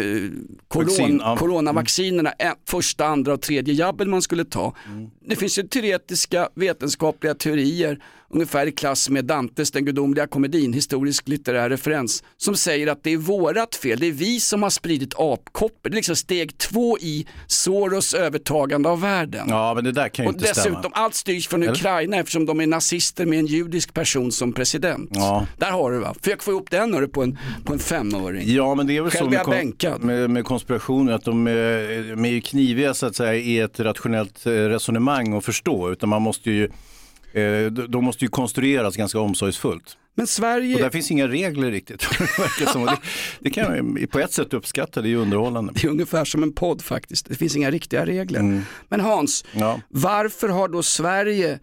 koron, Vaccin, ja. coronavaccinerna, eh, första, andra och tredje jabben man skulle ta. Mm. Det finns ju teoretiska vetenskapliga teorier, ungefär i klass med Dantes Den gudomliga komedin, historisk litterär referens, som säger att det är vårat fel, det är vi som har spridit apkoppor. Det är liksom steg två i Soros övertagande av världen. Ja, men det där kan ju Och inte dessutom, stämma. allt styrs från Eller? Ukraina eftersom de är nazister med en judisk person som president. Ja. Där har du va, försök få ihop den hörru, på en, på en femöring. Ja, men det är väl Själv så med, kon- med, med konspirationer att de, eh, de är kniviga så att säga i ett rationellt eh, resonemang att förstå. Utan man måste ju, de de måste ju konstrueras ganska omsorgsfullt. Men Och Sverige, där finns inga regler riktigt. [LAUGHS] Och det, det kan jag på ett sätt uppskatta, det är ju underhållande. det är ungefär som en podd faktiskt, det finns inga riktiga regler. Mm. Men Hans, Ja. varför har då Sverige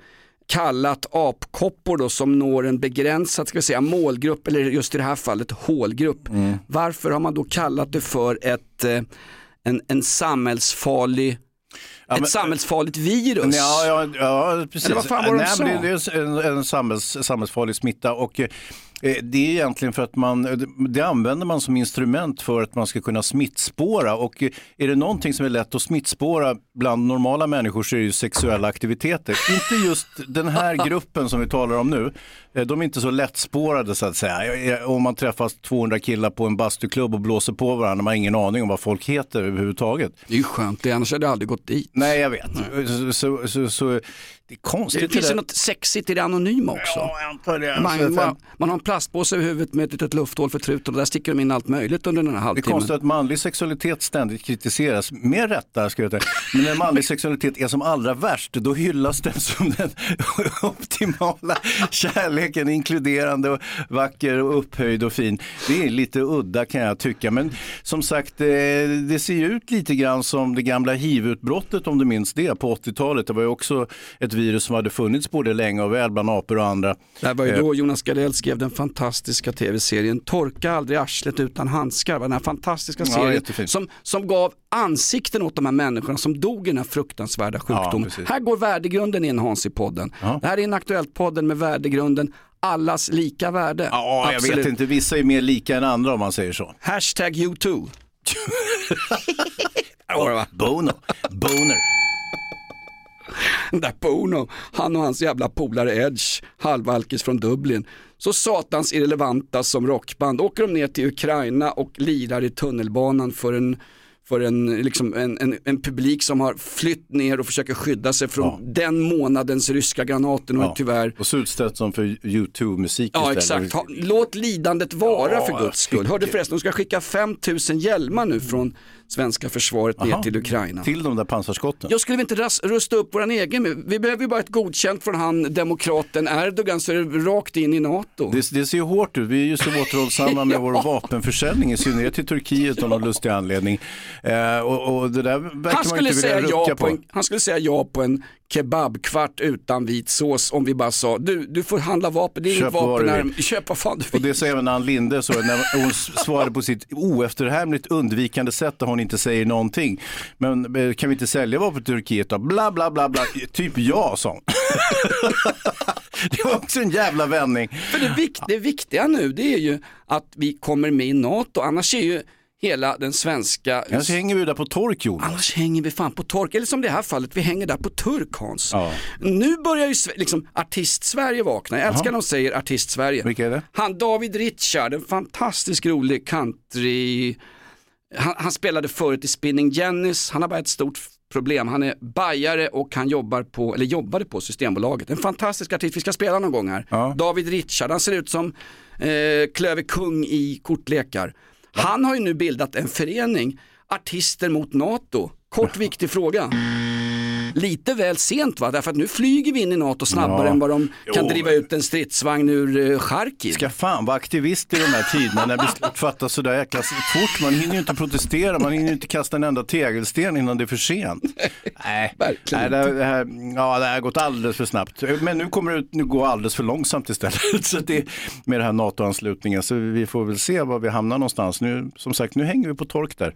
kallat apkoppor då som når en begränsad ska vi säga, målgrupp, eller just i det här fallet hålgrupp. Mm. Varför har man då kallat det för ett, eh, en, en samhällsfarlig, Ja, ett men- samhällsfarligt virus? Ja, ja, ja precis. Eller vad fan var det de sa? det är en, en samhälls, samhällsfarlig smitta och eh, det är egentligen för att man, det- det använder man som instrument för att man ska kunna smittspåra och eh, är det någonting som är lätt att smittspåra bland normala människor så är det ju sexuella aktiviteter. inte just den här [LAUGHS] gruppen som vi talar om nu, eh, de är inte så lättspårade så att säga. Eh, Om man träffas 200 killar på en bastuklubb och blåser på varandra, man har ingen aning om vad folk heter överhuvudtaget. Det är ju skönt, det, annars hade jag aldrig gått dit. Nej, jag vet. Så, så, så, det är konstigt. Det finns ju något sexigt i det anonyma också. Ja, jag antar det. Man, man, man har en plastpåse över huvudet med ett litet lufthål för truten och där sticker de in allt möjligt under den här Det är halvtimmen. konstigt att manlig sexualitet ständigt kritiseras, med rätta ska jag säga. Men när manlig sexualitet är som allra värst, då hyllas den som den [LAUGHS] optimala kärleken, inkluderande och vacker och upphöjd och fin. Det är lite udda kan jag tycka, men som sagt, eh, det ser ju ut lite grann som det gamla hiv-utbrottet om du minns det på 80-talet. Det var ju också ett virus som hade funnits både länge och väl bland apor och andra. Det var ju Eh, då Jonas Gardell skrev den fantastiska tv-serien Torka aldrig arslet utan handskar. Den här fantastiska Ja, serien jättefin. som, som gav ansikten åt de här människorna som dog i den här fruktansvärda sjukdomen. precis. här går värdegrunden in Hans i podden. Ja. Det här är en aktuellt podden med värdegrunden allas lika värde. Ja, jag Absolut. vet inte, vissa är mer lika än andra om man säger så. Hashtag you too. [LAUGHS] Bono, boner. Den där Bono, han och hans jävla polare Edge, halvalkis från Dublin. Så satans irrelevanta som rockband åker de ner till Ukraina och lirar i tunnelbanan för en för en, liksom en, en, en publik som har flytt ner och försöker skydda sig från den månadens ryska granater och Ja. tyvärr Och så utställt som för YouTube-musik Ja exakt, ha, låt lidandet vara Ja, för guds skull. Hörde förresten, de ska skicka 5000 hjälmar nu från svenska försvaret ner Jaha. till Ukraina. Till de där pansarskotten. Jag skulle vi inte rusta upp våran egen, vi behöver ju bara ett godkänt från han demokraten Erdogan så är det rakt in i NATO. Det, det ser ju hårt ut, vi är ju så [LAUGHS] återhållsamma med vår vapenförsäljning, i synnerhet till Turkiet av någon [LAUGHS] lustig anledning. Eh, och, och det där verkar Han man inte säga vilja ja rucka på en, han skulle säga ja på en kebabkvart utan vit sås om vi bara sa du, du får handla vapen, det är Köp inget vapen här, köp vad fan du Och vill. det sa även Ann Linde så när hon [LAUGHS] svarade på sitt oefterhärmligt undvikande sätt där hon inte säger någonting. Men eh, kan vi inte sälja vapen till Turkiet då? Bla bla bla bla. Typ ja sa [LAUGHS] det var också en jävla vändning. För det, vik- det viktiga nu det är ju att vi kommer med i NATO, annars är ju hela den svenska Annars hänger vi där på tork Jonas. Annars hänger vi fan på tork, eller som det här fallet, vi hänger där på turk Hans. Ja. Nu börjar ju liksom, artist-Sverige vakna, jag älskar när de säger artist-Sverige. Vilka är det? Han David Richard, en fantastisk rolig country, han, han spelade förut i Spinning Jennys, han har bara ett stort problem, han är bajare och han jobbar på, eller jobbade på Systembolaget. En fantastisk artist, vi ska spela någon gång här. Ja. David Richard, han ser ut som eh, Klöver Kung i kortlekar. Han har ju nu bildat en förening, Artister mot NATO. Kort viktig fråga. Lite väl sent va, därför att nu flyger vi in i NATO snabbare Ja. än vad de kan Jo, driva ut en stridsvagn ur eh, Charkiv. Ska fan vara aktivist i de här tiderna när beslut fattas sådär jäkla fort. Man hinner ju inte protestera, man hinner ju inte kasta en enda tegelsten innan det är för sent. Nej, [LAUGHS] Verkligen Nej det, här, ja, det har gått alldeles för snabbt. Men nu kommer det nu gå alldeles för långsamt istället. [LAUGHS] Så det, med den här NATO-anslutningen. Så vi får väl se var vi hamnar någonstans. Nu, som sagt, nu hänger vi på tork där.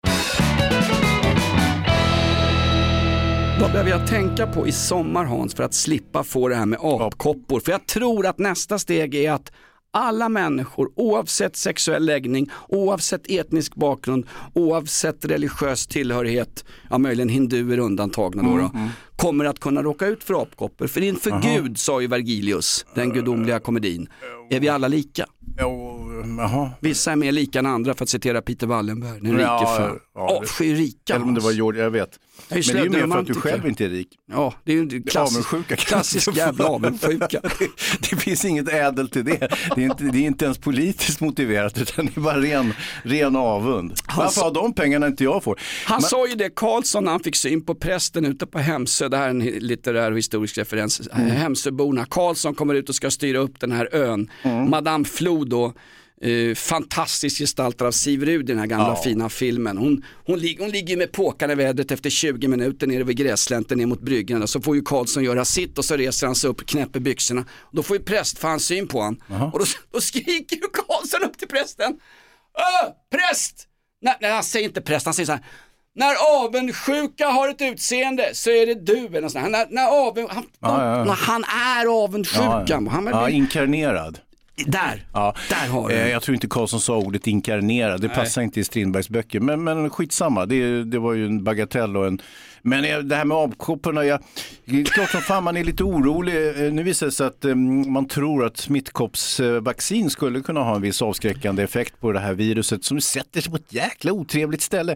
Vad behöver jag tänka på i sommar Hans för att slippa få det här med apkoppor? För jag tror att nästa steg är att alla människor oavsett sexuell läggning, oavsett etnisk bakgrund, oavsett religiös tillhörighet, ja möjligen hinduer undantagna då, då kommer att kunna råka ut för apkoppor. För inför Aha. Gud, sa ju Vergilius, den gudomliga komedin, är vi alla lika. Jaha. Vissa är mer lika än andra för att citera Peter Wallenberg, den rike Ja, fan. ja, Avskyr rika. Eller om det var George, jag vet. Jag är Men det är ju mer för att du själv inte är rik. Ja, det är ju klassisk, Avundsjuka klassisk jävla avundsjuka. [LAUGHS] Det, finns inget ädelt i det. Det är, inte, det är inte ens politiskt motiverat utan det är bara ren, ren avund. Varför har de pengarna inte jag får? Han Men- sa ju det Karlsson när han fick syn på prästen ute på Hemsö, det här är en litterär och historisk referens. Mm. Hemsöborna, Karlsson kommer ut och ska styra upp den här ön. Mm. Madame Flo då, eh, fantastiskt gestaltad av Siv Rud i den här gamla Ja. fina filmen. Hon, hon, lig, hon ligger med påkarna i vädret efter 20 minuter nere vid gräslänten ner mot bryggan. Så får ju Karlsson göra sitt och så reser han sig upp, knäpper byxorna. Då får ju prästfan syn på honom. Och då, då skriker ju Karlsson upp till prästen. Öh, präst! Nej, nej, han säger inte präst, han säger så här. När avundsjuka har ett utseende så är det du. Eller när, när avund, han, Ja, ja. när han är avundsjuka. Ja, Han, ja, inkarnerad. Där, Ja. där har du Eh. Jag tror inte Karlsson sa ordet inkarnerad, det Nej. passar inte i Strindbergs böcker. Men, men skitsamma, det, det var ju en bagatell och en... Men eh, det här med avkopporna, jag, det är klart som fan man är lite orolig. Eh, Nu visar det sig att man tror att smittkoppsvaccin skulle kunna ha en viss avskräckande effekt på det här viruset som sätter sig på ett jäkla otrevligt ställe.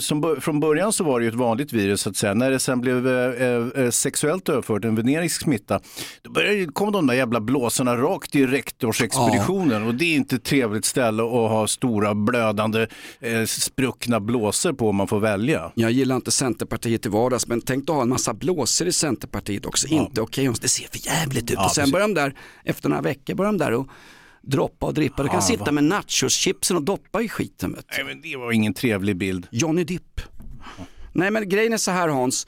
Som, från början så var det ju ett vanligt virus så att säga. När det sen blev sexuellt överfört, en venerisk smitta, då började, kom de där jävla blåsorna rakt i rektorsexpeditionen och det är inte ett trevligt ställe att ha stora blödande eh, spruckna blåsor på om man får välja. Jag gillar inte Centerpartiet i vardags men tänk att ha en massa blåsor i Centerpartiet också. Inte okej, det ser för jävligt ut. Ja, och sen precis. börjar de där, efter några veckor börjar de där och droppa och drippa. Du kan Ja, sitta va- med nachoschipsen och doppa i skiten. Vet. Nej, men det var ingen trevlig bild. Johnny Dipp. Nej men grejen är så här Hans,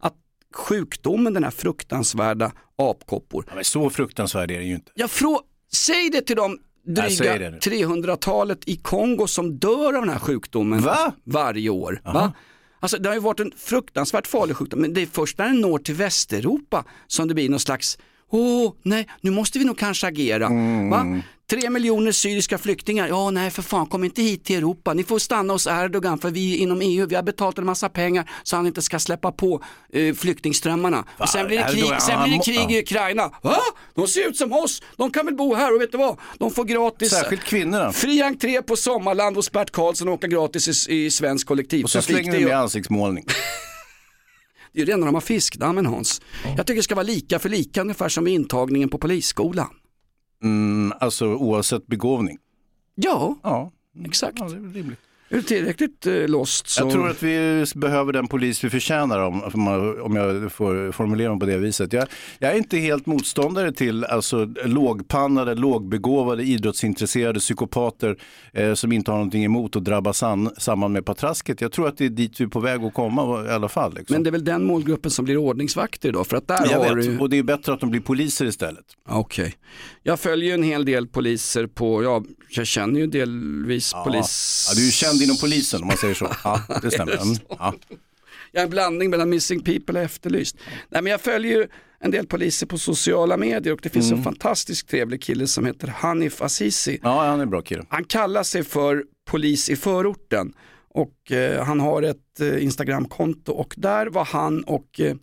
att sjukdomen, den här fruktansvärda apkoppor. Ja, men så fruktansvärd är det ju inte. Jag frå, säg det till dem dryga nu. 300-talet i Kongo som dör av den här sjukdomen Va? varje år. Va? Alltså, det har ju varit en fruktansvärt farlig sjukdom, men det är först när den når till Västeuropa som det blir någon slags Åh, nej, nu måste vi nog kanske agera. Mm. Tre miljoner syriska flyktingar, ja nej för fan kom inte hit till Europa, ni får stanna hos Erdogan för vi inom EU, vi har betalat en massa pengar så han inte ska släppa på eh, flyktingströmmarna. Och sen blir det krig, sen blir det krig i Ukraina. Va? De ser ut som oss, de kan väl bo här och vet du vad? De får gratis Särskilt kvinnorna. Fri entré på Sommarland hos Bert Karlsson och åka gratis i, i svensk Och så kollektivtrafik. slänger ju- med ansiktsmålning. [LAUGHS] det är ju rena rama fiskdammen Hans. Jag tycker det ska vara lika för lika ungefär som vid intagningen på polisskolan. Mm, alltså oavsett begåvning. Ja, Ja, exakt. ja det är rimligt. Är du tillräckligt eh, lost så... Jag tror att vi behöver den polis vi förtjänar om, om jag får formulera mig på det viset. Jag, jag är inte helt motståndare till alltså, lågpannade, lågbegåvade, idrottsintresserade psykopater eh, som inte har någonting emot att drabbas an, samman med patrasket. Jag tror att det är dit vi är på väg att komma i alla fall. Liksom. Men det är väl den målgruppen som blir ordningsvakter idag för att där jag har vet, du... och det är bättre att de blir poliser istället. Okej. Jag följer en hel del poliser på, ja, jag känner ju delvis polis... Ja, du är känd inom polisen om man säger så. Ja, det stämmer. Mm. [LAUGHS] Ja. Jag är en blandning mellan Missing People och Efterlyst. Nej, men jag följer ju en del poliser på sociala medier och det finns en fantastiskt trevlig kille som heter Hanif Azizi. ja, han är en bra kille. Han kallar sig för polis i förorten och eh, han har ett eh, Instagramkonto och där var han och eh,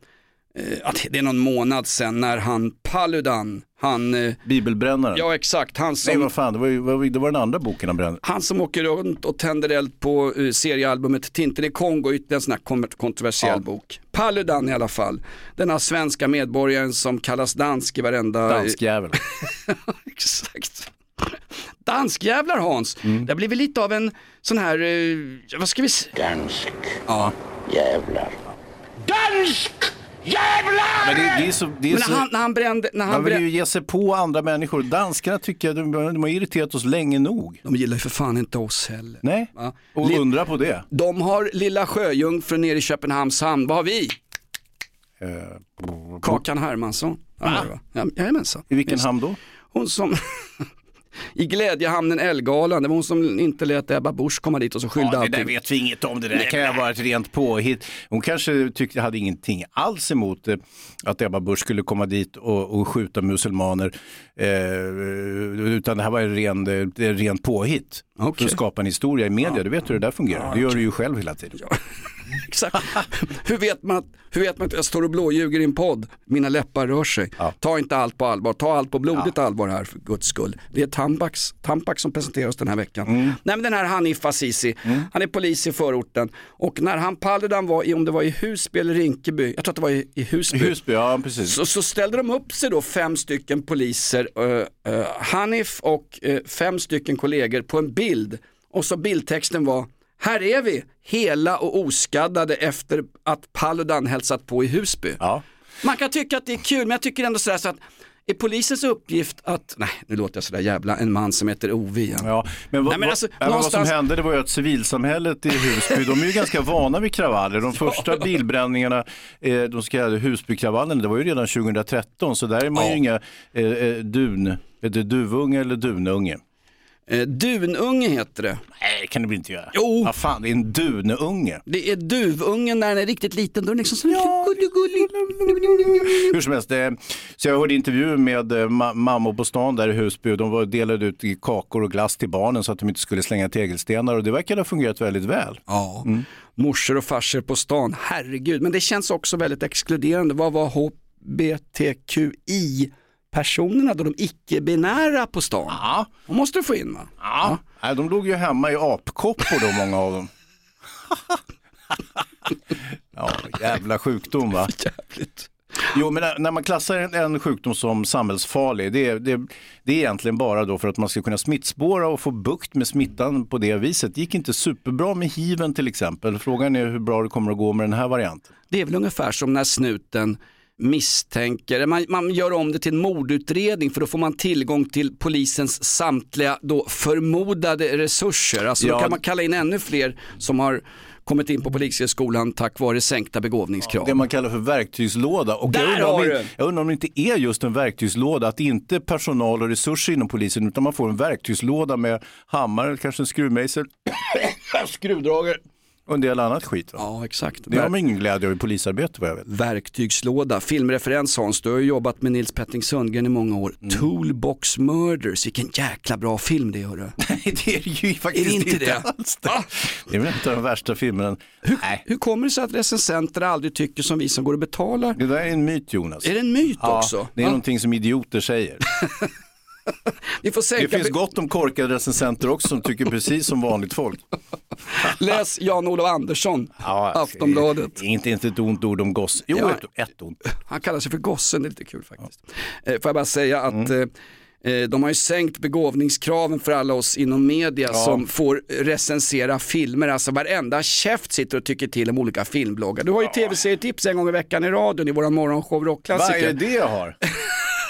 eh, ja, det- är någon månad sedan när han Paludan, han, eh, Bibelbrännaren. ja exakt, han Nej, som, vad fan, det var, ju, det var den andra boken han brände. han som åker runt och tänder eld på uh, seriealbumet Tintin i Kongo, ytterligare en sån här kontroversiell Ja. bok. Paludan i alla fall, denna svenska medborgaren som kallas dansk i varenda... Danskjävel. [LAUGHS] Exakt. Danskjävlar Hans, Mm. det har blivit lite av en sån här, eh, vad ska vi säga? Dansk Ja. jävlar. Dansk jävlar! Men det, det är så, det är så... när han, när han brände, när han Man vill brände, ju ge sig på andra människor. Danskarna tycker jag, de, de har irriterat oss länge nog. de gillar ju för fan inte oss heller. Nej, Va? och Li- undra på det. De har Lilla Sjöjungfrun nere i Köpenhamns hamn, vad har vi? Eh, Kakan Hermansson. Ja, Jajamensan. I vilken Just. hamn då? Hon som [LAUGHS] i Glädjehamnen Älvgalan, det var hon som inte lät Ebba Busch komma dit och så skyllde Ja, det där allting. vet vi inget om, det där kan ju vara ett rent påhitt. Hon kanske tyckte, hade ingenting alls emot eh, att Ebba Busch skulle komma dit och, och skjuta muselmaner. Eh, utan det här var en ren, eh, rent påhitt. Okej. För att skapa en historia i media, du vet hur det där fungerar. Det gör du ju själv hela tiden. Exakt. [LAUGHS] hur, vet man att, hur vet man att jag står och blåljuger i en podd? Mina läppar rör sig. Ja. Ta inte allt på allvar, ta allt på blodigt allvar här för guds skull. Det är Tampax, Tampax som presenteras den här veckan. Mm. Nej men den här Hanif Azizi, han är polis i förorten och när han Paludan var i, om det var i Husby eller Rinkeby, jag tror att det var i, i Husby. Husby, ja precis. Så, så ställde de upp sig då fem stycken poliser, eh, eh, Hanif och eh, fem stycken kollegor på en bild. Och så bildtexten var, här är vi, hela och oskaddade efter att Paludan hälsat på i Husby. Ja. Man kan tycka att det är kul, men jag tycker ändå sådär så att är polisens uppgift att, nej nu låter jag sådär jävla, en man som heter Ove igen. Ja, men, vad, Nej, men alltså, vad, men vad som någonstans- hände det var ju att civilsamhället i Husby, de är ju ganska vana vid kravaller. De [LAUGHS] första bilbränningarna, eh, de så kallade Husbykravallerna, det var ju redan 2013, så där är man ju Ja. inga eh, eh, dun, är det duvunge eller dununge? Eh, dununge heter det. Nej, det kan det väl inte göra? Jo. Vad fan, det är en dununge. Det är duvungen när den är riktigt liten, då är den liksom så lite gullig. Hur som helst, eh, så jag hörde intervjuer med eh, ma- mammor på stan där i Husby de var delade ut i kakor och glass till barnen så att de inte skulle slänga tegelstenar och det verkade ha fungerat väldigt väl. Ja, morsor och farsor på stan, herregud. Men det känns också väldigt exkluderande. Vad var HBTQI-personerna då, de icke-binära på stan? Ja. De måste du få in va? Ja. Nej, de låg ju hemma i apkoppor då, många av dem. [LAUGHS] ja, jävla sjukdom va? [LAUGHS] Jävligt. Jo, men när, man klassar en, en sjukdom som samhällsfarlig, det, är- det, det är egentligen bara då för att man ska kunna smittspåra och få bukt med smittan på det viset. Det gick inte superbra med hiven till exempel. Frågan är hur bra det kommer att gå med den här varianten. Det är väl ungefär som när snuten misstänker, man, man gör om det till en mordutredning för då får man tillgång till polisens samtliga då förmodade resurser. Alltså då Ja. kan man kalla in ännu fler som har kommit in på polishögskolan tack vare sänkta begåvningskrav. Det man kallar för verktygslåda. Och Där jag, undrar har du! jag undrar om det inte är just en verktygslåda, att det inte är personal och resurser inom polisen utan man får en verktygslåda med hammare, eller kanske en skruvmejsel, [COUGHS] skruvdragare och en del annat skit. Va? Ja, exakt. Det har man ingen glädje av i polisarbete vad jag vet. Verktygslåda, filmreferens Hans, du har ju jobbat med Nils Petting Sundgren i många år. Mm. Toolbox Murders, vilken jäkla bra film det är hörru. [LAUGHS] Nej, det är ju faktiskt Är det inte inte, det? alls det. Det är väl inte de värsta filmerna. Nej. Hur kommer det sig att recensenter aldrig tycker som vi som går och betalar? Det där är en myt Jonas. Är det en myt ja, också? Det är Ja. någonting som idioter säger. [LAUGHS] [LAUGHS] Vi får Det sänka finns gott om korkade recensenter också som tycker precis som vanligt folk. [LAUGHS] Läs Jan-Olof Andersson, Aftonbladet. Inte, inte ett ont ord om goss. Jo, Ja. ett, ett ont. Han kallar sig för gossen, det är lite kul faktiskt. Eh, får jag bara säga att eh, eh, de har ju sänkt begåvningskraven för alla oss inom media Ja. som får recensera filmer. Alltså varenda käft sitter och tycker till om olika filmbloggar. Du har ju tv-serietips en gång i veckan i radion i våran morgonshow Vad Rockklassiker. är det jag har? [LAUGHS]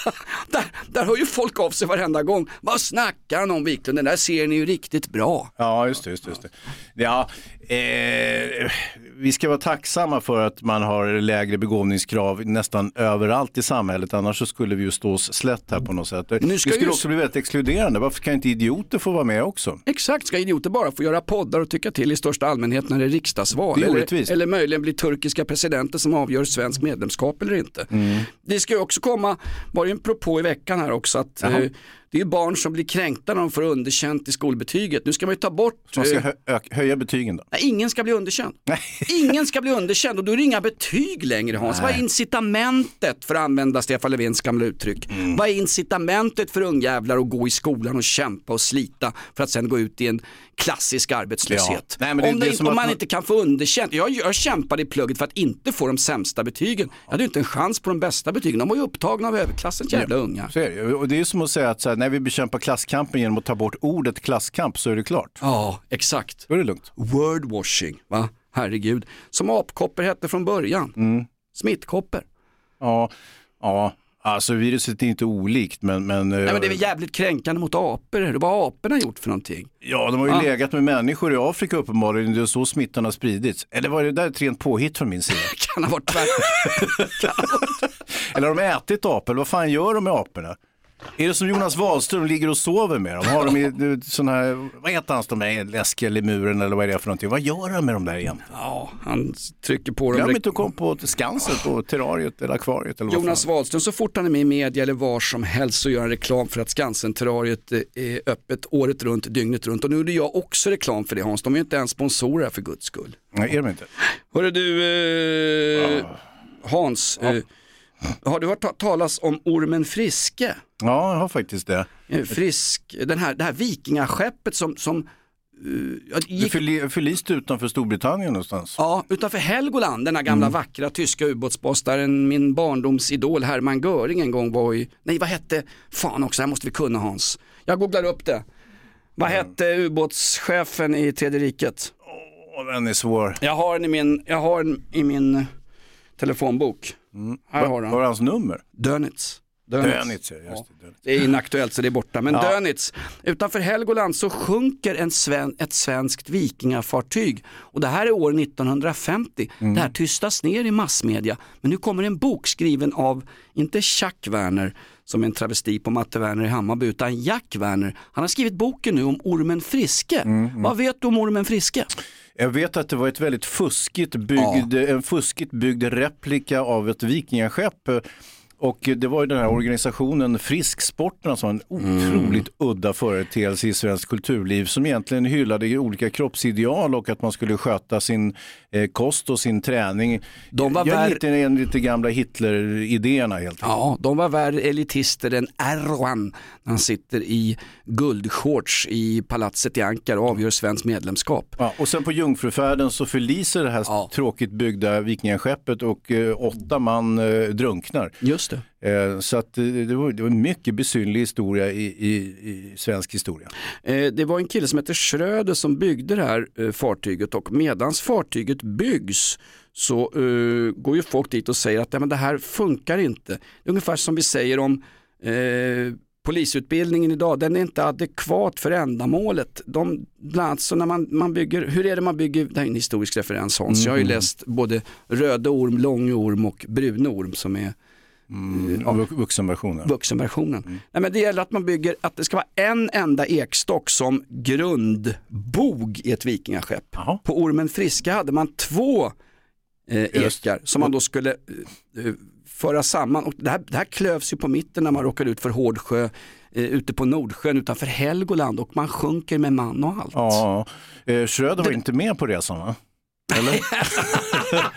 [LAUGHS] Där, där hör ju folk av sig varenda gång. Vad snackar han om Wiklund? Den där serien är ju riktigt bra. Ja, just det. Just det, just det. Ja, eh, vi ska vara tacksamma för att man har lägre begåvningskrav nästan överallt i samhället. Annars så skulle vi ju stå oss slätt här på något sätt. Nu det ska skulle ju- också bli väldigt exkluderande. Varför kan inte idioter få vara med också? Exakt, ska idioter bara få göra poddar och tycka till i största allmänhet när det är riksdagsval? Det är eller, eller möjligen bli turkiska presidenter som avgör svensk medlemskap eller inte. Mm. Det ska ju också komma, var det en propå i veckan här också, att Jaha. Det är ju barn som blir kränkta när de får underkänt i skolbetyget. Nu ska man ju ta bort, Så man ska eh, hö- höja betygen då? nej, ingen ska bli underkänd. Ingen ska bli underkänd och då är det inga betyg längre Hans. Vad är incitamentet för att använda Stefan Löfvens gamla uttryck? Mm. Vad är incitamentet för ungjävlar att gå i skolan och kämpa och slita för att sen gå ut i en klassisk arbetslöshet? Ja. Nej, det- om det det, om man man- inte kan få underkänt. Jag, jag kämpade i plugget för att inte få de sämsta betygen. Jag hade ju inte en chans på de bästa betygen. De var ju upptagna av överklassens jävla ungar. Så är det. Och det är som att säga att så här, när vi bekämpar klasskampen genom att ta bort ordet klasskamp så är det klart. Ja, exakt. Då är det lugnt. Wordwashing, va? Herregud. Som apkoppor hette från början. Mm. Smittkoppor. Ja, ja. Alltså viruset är inte olikt men... men, Nej, men det är väl jävligt kränkande mot apor. Det Vad har aporna gjort för någonting? Ja, de har ju Ja. legat med människor i Afrika uppenbarligen. Det är så smittan har spridits. Eller var det där ett rent påhitt från min sida? [LAUGHS] kan ha varit tvärtom. [LAUGHS] Eller har de ätit apor? Vad fan gör de med aporna? Är det som Jonas Wahlström ligger och sover med dem? Har de i sån här, vad heter hans, de där läskiga lemuren eller vad är det för någonting? Vad gör han med dem där egentligen? Ja, han trycker på dem. Glöm inte att komma på Skansen på terrariet eller akvariet eller Jonas. Wahlström, så fort han är med i media eller var som helst så gör han reklam för att Skansen-terrariet eh, är öppet året runt, dygnet runt. Och nu gjorde jag också reklam för det Hans, de är ju inte ens sponsorer för guds skull. Nej, är de inte? Hörru du, eh, Hans, eh, har du hört ta- talas om ormen Friske? Ja, jag har faktiskt det. Eh, Frisk, den här, det här vikingaskeppet som, som eh, Du gick, förli- förliste utanför Storbritannien någonstans. ja, utanför Helgoland, denna gamla Mm. vackra tyska ubåtsbas där en, min barndomsidol Hermann Göring en gång var i, nej vad hette, fan också, här måste vi kunna Hans. Jag googlar upp det. Vad hette ubåtschefen i Tredje riket? Åh, den är svår. Jag har den i min, jag har den i min telefonbok. Här har han. Var hans nummer? Dönitz. Dönitz, ja, just det. Dönitz. Det är inaktuellt så det är borta. Men Ja. Dönitz, utanför Helgoland så sjunker en sven, ett svenskt vikingafartyg. Och det här är år 1950. Mm. Det här tystas ner i massmedia. Men nu kommer en bok skriven av, inte Chuck Werner, som är en travesti på Matte Werner i Hammarby, utan Jack Werner. Han har skrivit boken nu om ormen Friske. Mm, Vad vet du om ormen Friske? Jag vet att det var ett väldigt fuskigt byggd, en fuskigt byggd replika av ett vikingaskepp. Och det var ju den här organisationen Frisksporterna som var en otroligt udda företeelse i svenskt kulturliv som egentligen hyllade olika kroppsideal och att man skulle sköta sin eh, kost och sin träning. De var Jag är lite enligt de gamla Hitler-idéerna helt enkelt. Ja, de var värre elitister än Erdogan när han sitter i guldshorts i palatset i Ankara och avgör svenskt medlemskap. Ja, och sen på Jungfrufärden så förliser det här tråkigt byggda vikingaskeppet och eh, åtta man eh, drunknar. Just Just det. Eh, Så att det var, det var en mycket besynlig historia i, i, i svensk historia. Eh, Det var en kille som heter Schröder som byggde det här eh, fartyget och medans fartyget byggs så eh, går ju folk dit och säger att ja, men det här funkar inte. Det är ungefär som vi säger om eh, polisutbildningen idag, den är inte adekvat för ändamålet. De, bland annat så när man, man bygger, hur är det man bygger, det här är en historisk referens Hans, jag har ju Mm. läst både röde orm, lång orm och brun orm som är Mm, vux- vuxenversionen. vuxenversionen. Nej, men det gäller att man bygger, att det ska vara en enda ekstock som grundbog i ett vikingaskepp. På Ormen Friska hade man två eh, ekar som man då skulle eh, eh, föra samman. Och det, här, det här klövs ju på mitten när man råkar ut för Hårdsjö eh, ute på Nordsjön utanför Helgoland och man sjunker med man och allt. Ja, eh, Schröder var inte med på resan va? Eller? [LAUGHS] [LAUGHS]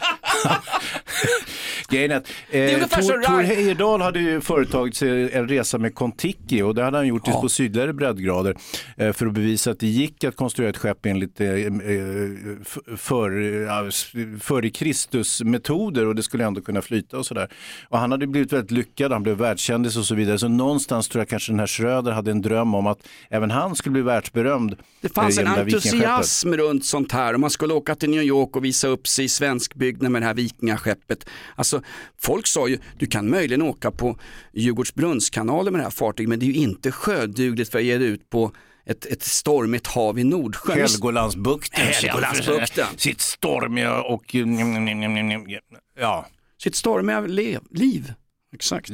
[LAUGHS] Grejen är att eh, Tor, Tor Heyerdahl hade ju företagit sig en resa med Kontiki och det hade han gjort på sydligare breddgrader eh, för att bevisa att det gick att konstruera ett skepp enligt eh, eh, för, ja, före Kristus metoder och det skulle ändå kunna flyta och sådär. Och han hade blivit väldigt lyckad, han blev världskändis och så vidare. Så någonstans tror jag kanske den här Schröder hade en dröm om att även han skulle bli världsberömd. Det fanns eh, en det här vikingaskeppet. entusiasm runt sånt här och man skulle åka till New York och visa upp sig i svenskbygden med det här vikingaskeppet. Alltså, folk sa ju, du kan möjligen åka på Djurgårdsbrunnskanalen med det här fartyget men det är ju inte sjödugligt för att ge dig ut på ett, ett stormigt hav i Nordsjön. Helgolandsbukten. Helgolandsbukten. Sitt stormiga och... Ja. Sitt stormiga liv. Exakt.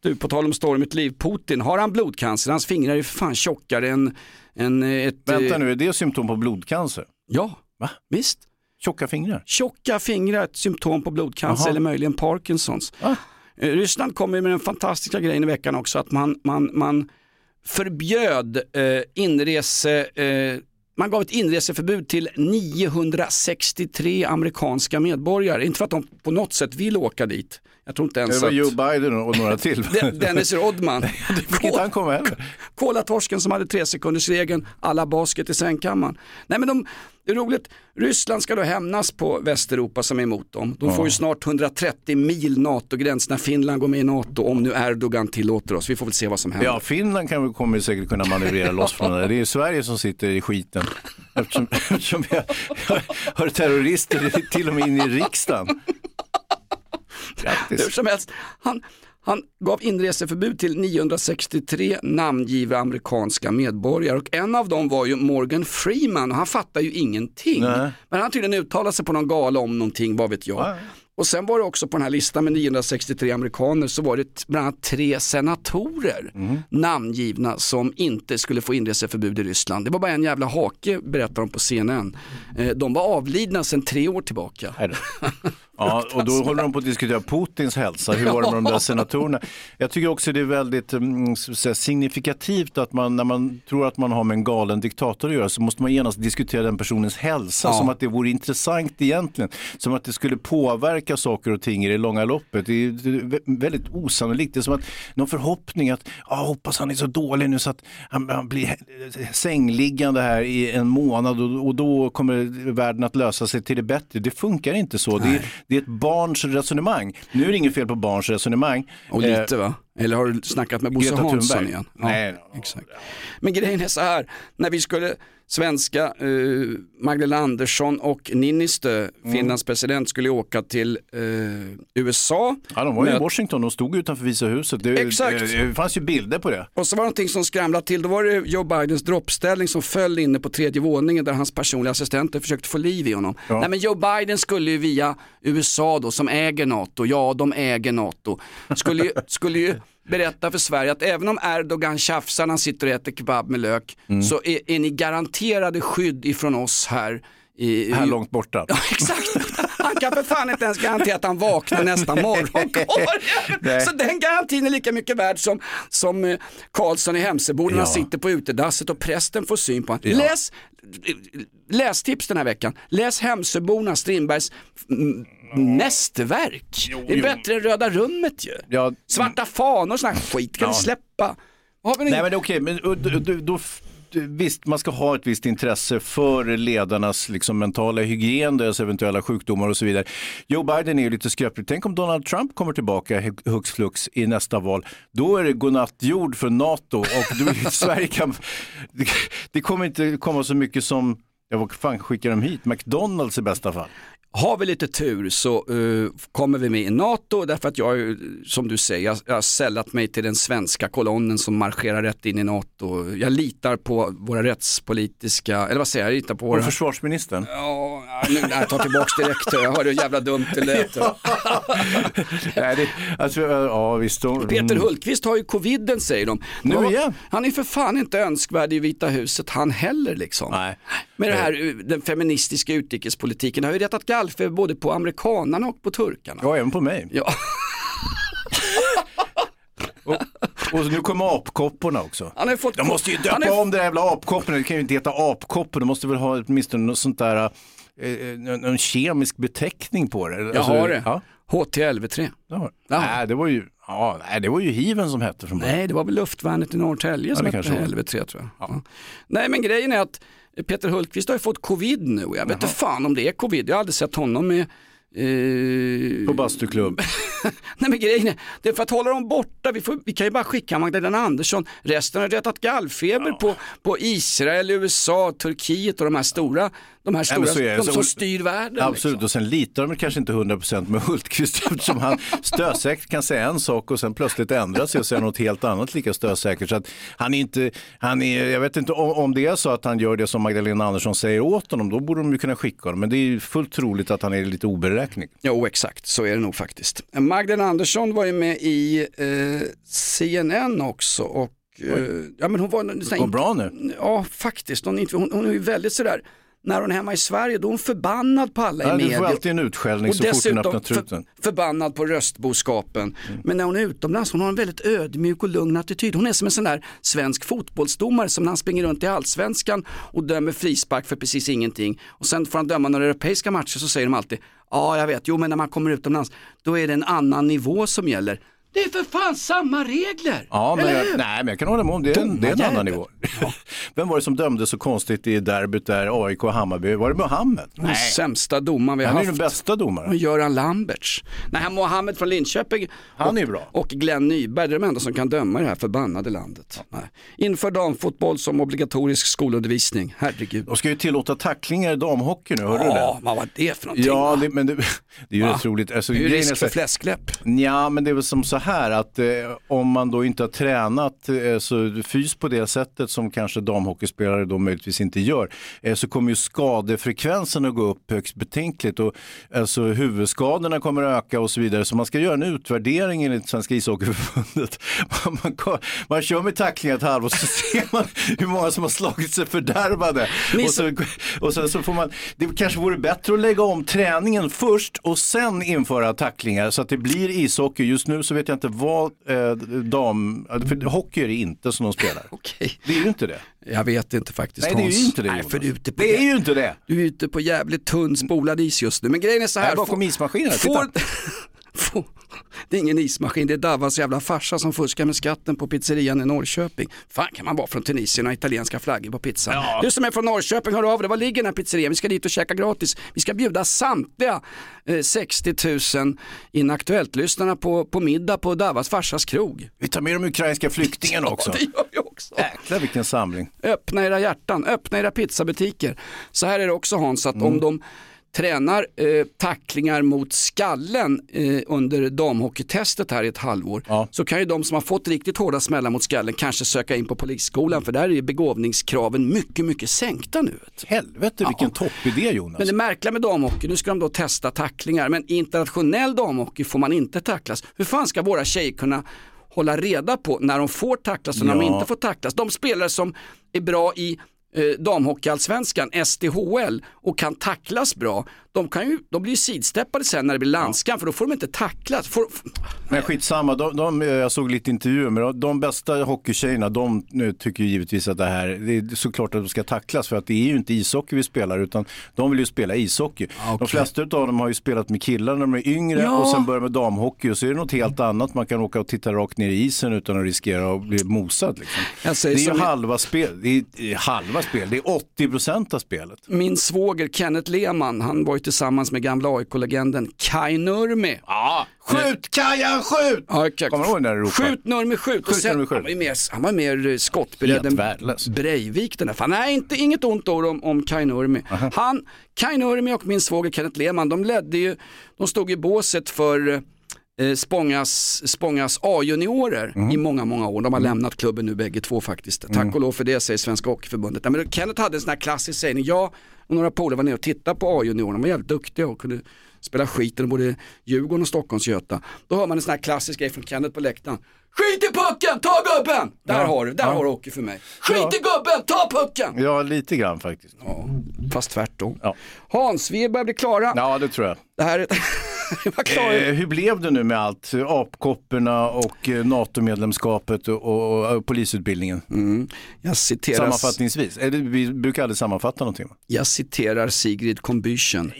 Du, på tal om stormigt liv, Putin, har han blodcancer? Hans fingrar är för fan tjockare än, än ett... Vänta eh, nu, är det symptom på blodcancer? Ja, Va? visst. Tjocka fingrar? Tjocka fingrar, ett symptom på blodcancer Jaha. eller möjligen Parkinsons. Eh, Ryssland kommer med den fantastiska grejen i veckan också att man, man, man förbjöd eh, inrese, eh, man gav ett inreseförbud till 963 amerikanska medborgare. Inte för att de på något sätt vill åka dit. Jag tror inte ens Det var att... Joe Biden och några till. [LAUGHS] De- Dennis Rodman. [LAUGHS] Han? Kolatorsken som hade tre sekunders regeln, alla basket i sängkammaren. Nej men de, det är roligt, Ryssland ska då hämnas på Västeuropa som är emot dem. De får ju snart 130 mil NATO-gräns när Finland går med i NATO om nu Erdogan tillåter oss. Vi får väl se vad som händer. Ja, Finland kan, kommer säkert kunna manövrera loss från det. Det är Sverige som sitter i skiten. Eftersom, eftersom vi har, [LAUGHS] har terrorister till och med in i riksdagen. Hur Grattis. som helst, han, han gav inreseförbud till 963 namngivna amerikanska medborgare och en av dem var ju Morgan Freeman och han fattar ju ingenting. Nej. Men han tydligen uttalat sig på någon gala om någonting, vad vet jag. Och sen var det också på den här listan med 963 amerikaner så var det bland annat tre senatorer namngivna som inte skulle få inreseförbud i Ryssland. Det var bara en jävla hake berättar de på CNN. Eh, De var avlidna sedan tre år tillbaka. [LAUGHS] Ja, [LAUGHS] och då håller de på att diskutera Putins hälsa. Hur var det med de där senatorerna? Jag tycker också det är väldigt mm, signifikativt att man när man tror att man har med en galen diktator att göra så måste man genast diskutera den personens hälsa Ja. som att det vore intressant egentligen. Som att det skulle påverka saker och ting i det långa loppet. Det är, väldigt osannolikt. Det är som att någon förhoppning att, ah, hoppas han är så dålig nu så att han, han blir sängliggande här i en månad och, och då kommer världen att lösa sig till det bättre. Det funkar inte så. Det är, ett barns resonemang. Nu är det inget fel på barns resonemang. Och lite va? Eller har du snackat med Bosse Hansson igen? Nej. exakt. Men grejen är så här, när vi skulle, svenska eh, Magdalena Andersson och Niinistö, Mm. Finlands president, skulle åka till eh, USA. Ja, de var ju i Washington, de stod utanför Visa huset. Det, Exakt. det, det fanns ju bilder på det. Och så var det någonting som skramlade till, då var det Joe Bidens droppställning som föll inne på tredje våningen där hans personliga assistenter försökte få liv i honom. Ja. Nej men Joe Biden skulle ju via USA då som äger NATO, ja de äger NATO, skulle ju, skulle ju berätta för Sverige att även om Erdogan tjafsar när han sitter och äter kebab med lök Mm. så är, är ni garanterade skydd ifrån oss här. I, Här långt borta. [LAUGHS] Ja, exakt. Han kan för fan inte ens garantera att han vaknar nästa [LAUGHS] morgon. Så den garantin är lika mycket värd som, som eh, Karlsson i han Ja. sitter på utedasset och prästen får syn på honom. Ja. Läs, lästips den här veckan. Läs Hemsöborna, Strindbergs mästerverk. det är jo. bättre än Röda rummet ju. Ja, Svarta fanor och sån här skit kan Ja. vi släppa. Nej men okej, men och då, då, då, visst, man ska ha ett visst intresse för ledarnas liksom, mentala hygien, deras eventuella sjukdomar och så vidare. Joe Biden är ju lite skröplig. Tänk om Donald Trump kommer tillbaka hu- hux flux i nästa val. Då är det godnattjord för NATO och då, [LAUGHS] Sverige kan, det, kommer inte komma så mycket som, ja, vad fan skickar de hit? McDonalds i bästa fall. Har vi lite tur så eh, kommer vi med i NATO därför att jag, har ju, som du säger, jag, jag har sällat mig till den svenska kolonnen som marscherar rätt in i NATO. Jag litar på våra rättspolitiska, eller vad säger jag, jag litar på Och våra... försvarsministern. Ja, nu, jag tar tillbaka direkt, jag hörde hur jävla dumt det lät. [LAUGHS] Nej, det, alltså, ja, visst. De, Peter Hultqvist har ju coviden säger de. Nu Ja, igen? Han är för fan inte önskvärd i Vita huset han heller liksom. Nej. Med det här, eh, den feministiska utrikespolitiken har ju retat gallfeber både på amerikanarna och på turkarna. Ja, även på mig. Ja. [LAUGHS] [LAUGHS] Och nu kommer apkopporna också. Fått De måste ju döpa är- om det där jävla apkoppen. Det kan ju inte heta apkoppor. De måste väl ha åtminstone något sånt där, eh, en, en kemisk beteckning på det. Jag har det. Ja. HTLV3. det har- Ja. Nej, det var ju, ja, nej, det var ju hiven som hette från början. Nej, det var väl luftvärnet i Norrtälje som hette kanske var. LV3 tror jag. Ja. Nej, men grejen är att Peter Hultqvist har ju fått covid nu jag vet inte fan om det är covid. Jag har aldrig sett honom med eh, På bastuklubb. [LAUGHS] Nej men grejen är, det är för att hålla dem borta, vi, får, vi kan ju bara skicka Magdalena Andersson, resten har rättat gallfeber på, på Israel, USA, Turkiet och de här stora, de här Ja, stora, det. de Så- som styr världen. liksom. Absolut, och sen litar de kanske inte 100% med Hultqvist [LAUGHS] eftersom han stösäkert kan säga en sak och sen plötsligt ändra sig och säga något helt annat lika stösäkert. Så att han är inte, han är, jag vet inte om, om det är så att han gör det som Magdalena Andersson säger åt honom, då borde de ju kunna skicka honom. Men det är fullt troligt att han är lite oberäknelig. Jo exakt, så är det nog faktiskt. Magdalena Andersson var ju med i eh, CNN också och eh, ja, men hon var här- Går bra nu? Ja faktiskt, hon, hon, hon är ju väldigt sådär när hon är hemma i Sverige då är hon förbannad på alla i du media. får alltid en utskällning Och så fort hon öppnar truten. För, förbannad på röstboskapen. Men när hon är utomlands, hon har en väldigt ödmjuk och lugn attityd. Hon är som en sån där svensk fotbollsdomare som när han springer runt i allsvenskan och dömer frispark för precis ingenting. Och sen får han döma några europeiska matcher så säger de alltid, ja jag vet, jo men när man kommer utomlands då är det en annan nivå som gäller. Det är för fan samma regler! Ja, men jag, nej, men jag kan hålla med om det. Är en, det är en annan nivå. [LAUGHS] Vem var det som dömde så konstigt i derbyt där AIK och Hammarby? Var det Mohammed? Den sämsta domaren vi har Han är haft. den bästa domaren. Och Göran Lamberts. Nej, Mohammed från Linköping. Han och, är bra. Och Glenn Nyberg, det är de enda som kan döma i det här förbannade landet. Nej. Inför damfotboll som obligatorisk skolundervisning, herregud. De ska ju tillåta tacklingar i damhockey nu, hörde du Ja, det? vad var det för någonting? Ja, det, men det, [LAUGHS] det är ju rätt roligt. Alltså, det är ju risk för fläskläpp. Ja, men det är väl som så här att eh, om man då inte har tränat eh, så fys på det sättet som kanske damhockeyspelare då möjligtvis inte gör, eh, så kommer ju skadefrekvensen att gå upp högst betänkligt och alltså huvudskadorna kommer att öka och så vidare. Så man ska göra en utvärdering enligt Svenska ishockeyförbundet. [LAUGHS] Man, man, man kör med tacklingar ett halvår så ser man hur många som har slagit sig fördärvade. Och, så, och sen så får man, det kanske vore bättre att lägga om träningen först och sen införa tacklingar så att det blir ishockey. Just nu så vet jag inte vad eh, dam, för hockey är det inte som de spelar. [LAUGHS] Okej. Det är ju inte det. Jag vet inte faktiskt Nej, det är ju Hans. inte det, Nej, för du är ute på, Det är ju inte det. du är ute på jävligt tunn spolad is just nu. Men grejen är så här. Här bakom ismaskinen, får, det är ingen ismaskin, det är Davas jävla farsa som fuskar med skatten på pizzerian i Norrköping. Fan kan man vara från Tunisien och ha italienska flaggor på pizzan. Du som är från Norrköping, hör av dig. Var ligger den här pizzerian? Vi ska dit och käka gratis. Vi ska bjuda samtliga eh, 60 000 Inaktuellt-lyssnarna på, på middag på Davas farsas krog. Vi tar med de ukrainska flyktingarna också. Det gör vi också. Jäklar vilken samling. Öppna era hjärtan, öppna era pizzabutiker. Så här är det också Hans, att Mm. om de tränar eh, tacklingar mot skallen eh, under damhockeytestet här i ett halvår Ja. så kan ju de som har fått riktigt hårda smällar mot skallen kanske söka in på polisskolan för där är ju begåvningskraven mycket, mycket sänkta nu. Helvete vilken toppidé Jonas. Men det märkliga med damhockey, nu ska de då testa tacklingar, men i internationell damhockey får man inte tacklas. Hur fan ska våra tjejer kunna hålla reda på när de får tacklas och när de Ja. inte får tacklas? De spelare som är bra i eh, damhockeyallsvenskan, SDHL, och kan tacklas bra, de, kan ju, de blir ju sidsteppade sen när det blir landskamp för då får de inte tacklas. Får, Men skitsamma, de, de, jag såg lite intervjuer med de, de bästa hockeytjejerna, de nu tycker ju givetvis att det här, det är såklart att de ska tacklas för att det är ju inte ishockey vi spelar utan de vill ju spela ishockey. De flesta av dem har ju spelat med killar när de är yngre Ja. och sen börjar med damhockey och så är det något helt annat. Man kan åka och titta rakt ner i isen utan att riskera att bli mosad. Liksom. Jag Det är ju som- halva spel, det är, det är halva spel, det är 80 procent av spelet. Min svåger Kenneth Lehmann, han var ju tillsammans med gamla AIK-legenden Kai Nurmi. Ja, skjut Kajan, skjut! Ja, exakt. Kommer du ihåg när du ropade? Skjut Nurmi, skjut. Skjut sen, skjut. Han var ju mer, han var mer eh, skottberedd än. Breivik den där. Fan, nej, inte, inget ont ord om, om Kai Nurmi. Han, Kai Nurmi och min svåger Kenneth Lehmann, de ledde ju, de stod i båset för eh, Spångas, Spångas A-juniorer Mhm. i många, många år. De har lämnat klubben nu bägge två faktiskt. Tack Mm. och lov för det säger Svenska Hockeyförbundet. Ja, men Kenneth hade en sån här klassisk sägning, jag och några polare var nere och tittade på A-juniorerna, de var jävligt duktiga och kunde spela skiten både Djurgården och Stockholmsgöta. Då hör man en sån här klassisk grej från Kenneth på läktaren. Skit i pucken, ta gubben! Där Ja. har du, där Ja. har du hockey för mig. Skit Ja. i gubben, ta pucken! Ja, lite grann faktiskt. Fast tvärtom. Ja. Hans, vi börjar bli klara. Ja, det tror jag. Det här är... [LAUGHS] [LAUGHS] Eh, hur blev det nu med allt? Apkopporna och eh, NATO-medlemskapet och, och, och polisutbildningen? Jag citerar, Sammanfattningsvis, eller, vi brukar aldrig sammanfatta någonting. jag citerar Sigrid Combüchen.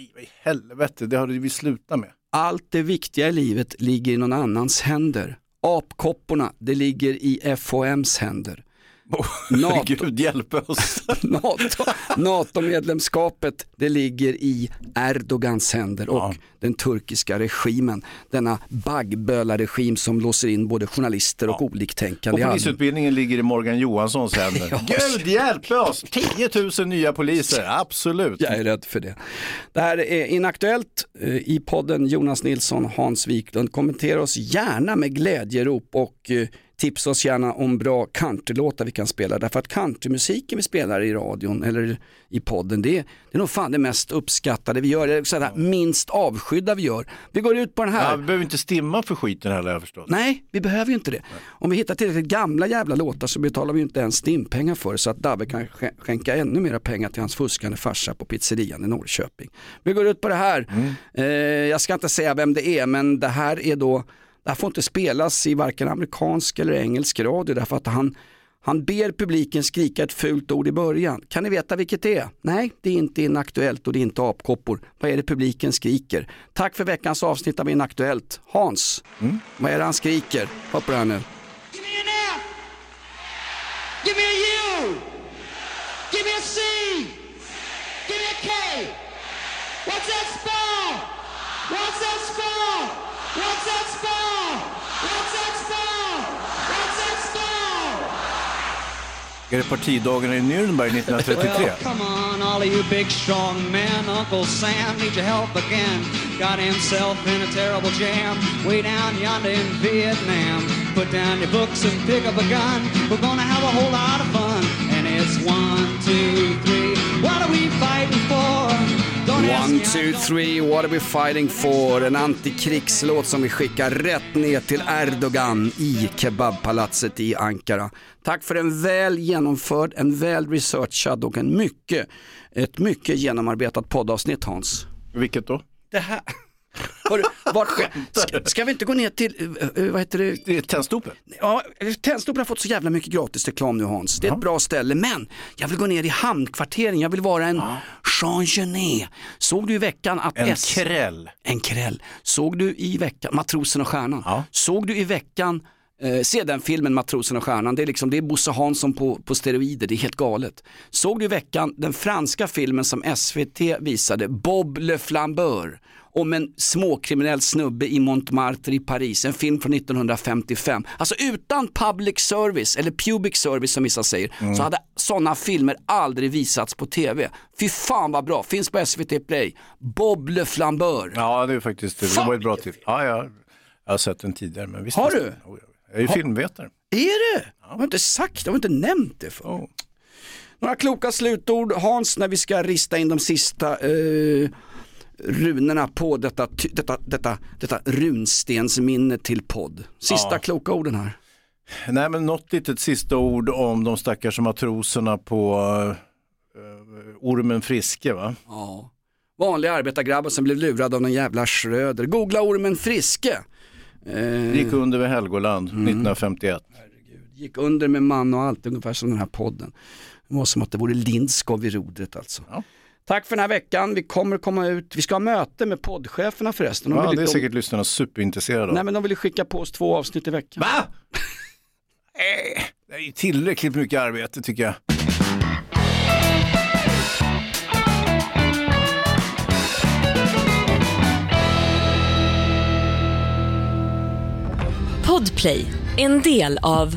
Helvete, det har vi slutat med. Allt det viktiga i livet ligger i någon annans händer. Apkopporna, det ligger i FHMs händer. NATO, Gud hjälpe oss. [LAUGHS] NATO, NATO-medlemskapet, det ligger i Erdogans händer och den turkiska regimen. Denna baggbölarregim som låser in både journalister och oliktänkande Och polisutbildningen ligger i Morgan Johanssons [LAUGHS] händer. Ja. Gud hjälpe oss! 10 000 nya poliser, absolut. Jag är rädd för det. Det här är Inaktuellt eh, i podden Jonas Nilsson, Hans Wiklund. Kommentera oss gärna med glädjerop och eh, tipsa oss gärna om bra countrylåtar vi kan spela. Därför att countrymusiken vi spelar i radion eller i podden, det är, det är nog fan det mest uppskattade vi gör. Det är sådär, minst avskydda vi gör. Vi går ut på den här. Ja, vi behöver inte stimma för skiten heller jag förstått. Nej, vi behöver ju inte det. Om vi hittar tillräckligt gamla jävla låtar så betalar vi ju inte ens stimpengar för så att Dabbe kan sk- skänka ännu mera pengar till hans fuskande farsa på pizzerian i Norrköping. Vi går ut på det här. Eh, jag ska inte säga vem det är men det här är då, det här får inte spelas i varken amerikansk eller engelsk radio därför att han han ber publiken skrika ett fult ord i början. Kan ni veta vilket det är? Nej, det är inte inaktuellt och det är inte apkoppor. Vad är det publiken skriker? Tack för veckans avsnitt av Inaktuellt. Hans, vad är det han skriker? Det här nu. Är det partidagarna i Nürnberg 1933? Well, come on, all you big strong men. Uncle Sam needs your help again. Got himself in a terrible jam way down yonder in Vietnam. Put down your books and pick up a gun. We're gonna have a whole lot of fun. And it's one, two, three. What are we One, two, three, what are we fighting for? En antikrigslåt som vi skickar rätt ner till Erdogan i kebabpalatset i Ankara. Tack för en väl genomförd, en väl researchad och en mycket, ett mycket genomarbetat poddavsnitt Hans. Vilket då? Det här. Hörru, var, ska, ska vi inte gå ner till, uh, uh, vad heter det? Tennstopet. Ja, Tennstopen har fått så jävla mycket gratis reklam nu Hans. Det är ett bra ställe, men jag vill gå ner i hamnkvarteren, jag vill vara en Jean Genet. Såg du i veckan att En S... kräll. En kräll. Såg du i veckan, Matrosen och Stjärnan, såg du i veckan Eh, se den filmen Matrosen och Stjärnan, det är, liksom, det är Bosse Hansson på, på steroider, det är helt galet. Såg du i veckan den franska filmen som SVT visade, Bob Le Flambeur, om en småkriminell snubbe i Montmartre i Paris, en film från 1955. Alltså utan public service, eller pubic service som vissa säger, Mm. så hade sådana filmer aldrig visats på tv. Fy fan vad bra, finns på SVT Play. Bob Le Flambeur. Ja, det är faktiskt det. Fan! var ett bra tips. Ja, ja, jag har sett den tidigare. Men visst, Har du? Jag är ju Har- filmvetare. Är det? Jag har inte sagt, jag har inte nämnt det för. Några kloka slutord Hans när vi ska rista in de sista eh, runorna på detta, detta, detta, detta runstensminne till podd. Sista Ja. kloka orden här. Nej, men något litet sista ord om de stackars matroserna på uh, Ormen Friske, va? Ja. Vanliga arbetargrabbar som blev lurade av någon jävla Schröder. Googla ormen Friske. Eh, Gick under vid Helgoland Mm. 1951. gick under med man och allt, ungefär som den här podden. Det var som att det vore Lindskov i rodret alltså. Tack för den här veckan, vi kommer komma ut, vi ska ha möte med poddcheferna förresten. De Ja, vill- det är de- säkert lyssnarna superintresserade av. Nej men de vill ju skicka på oss två avsnitt i veckan. Va? [LAUGHS] Eh, Det är ju tillräckligt mycket arbete tycker jag. Podplay, en del av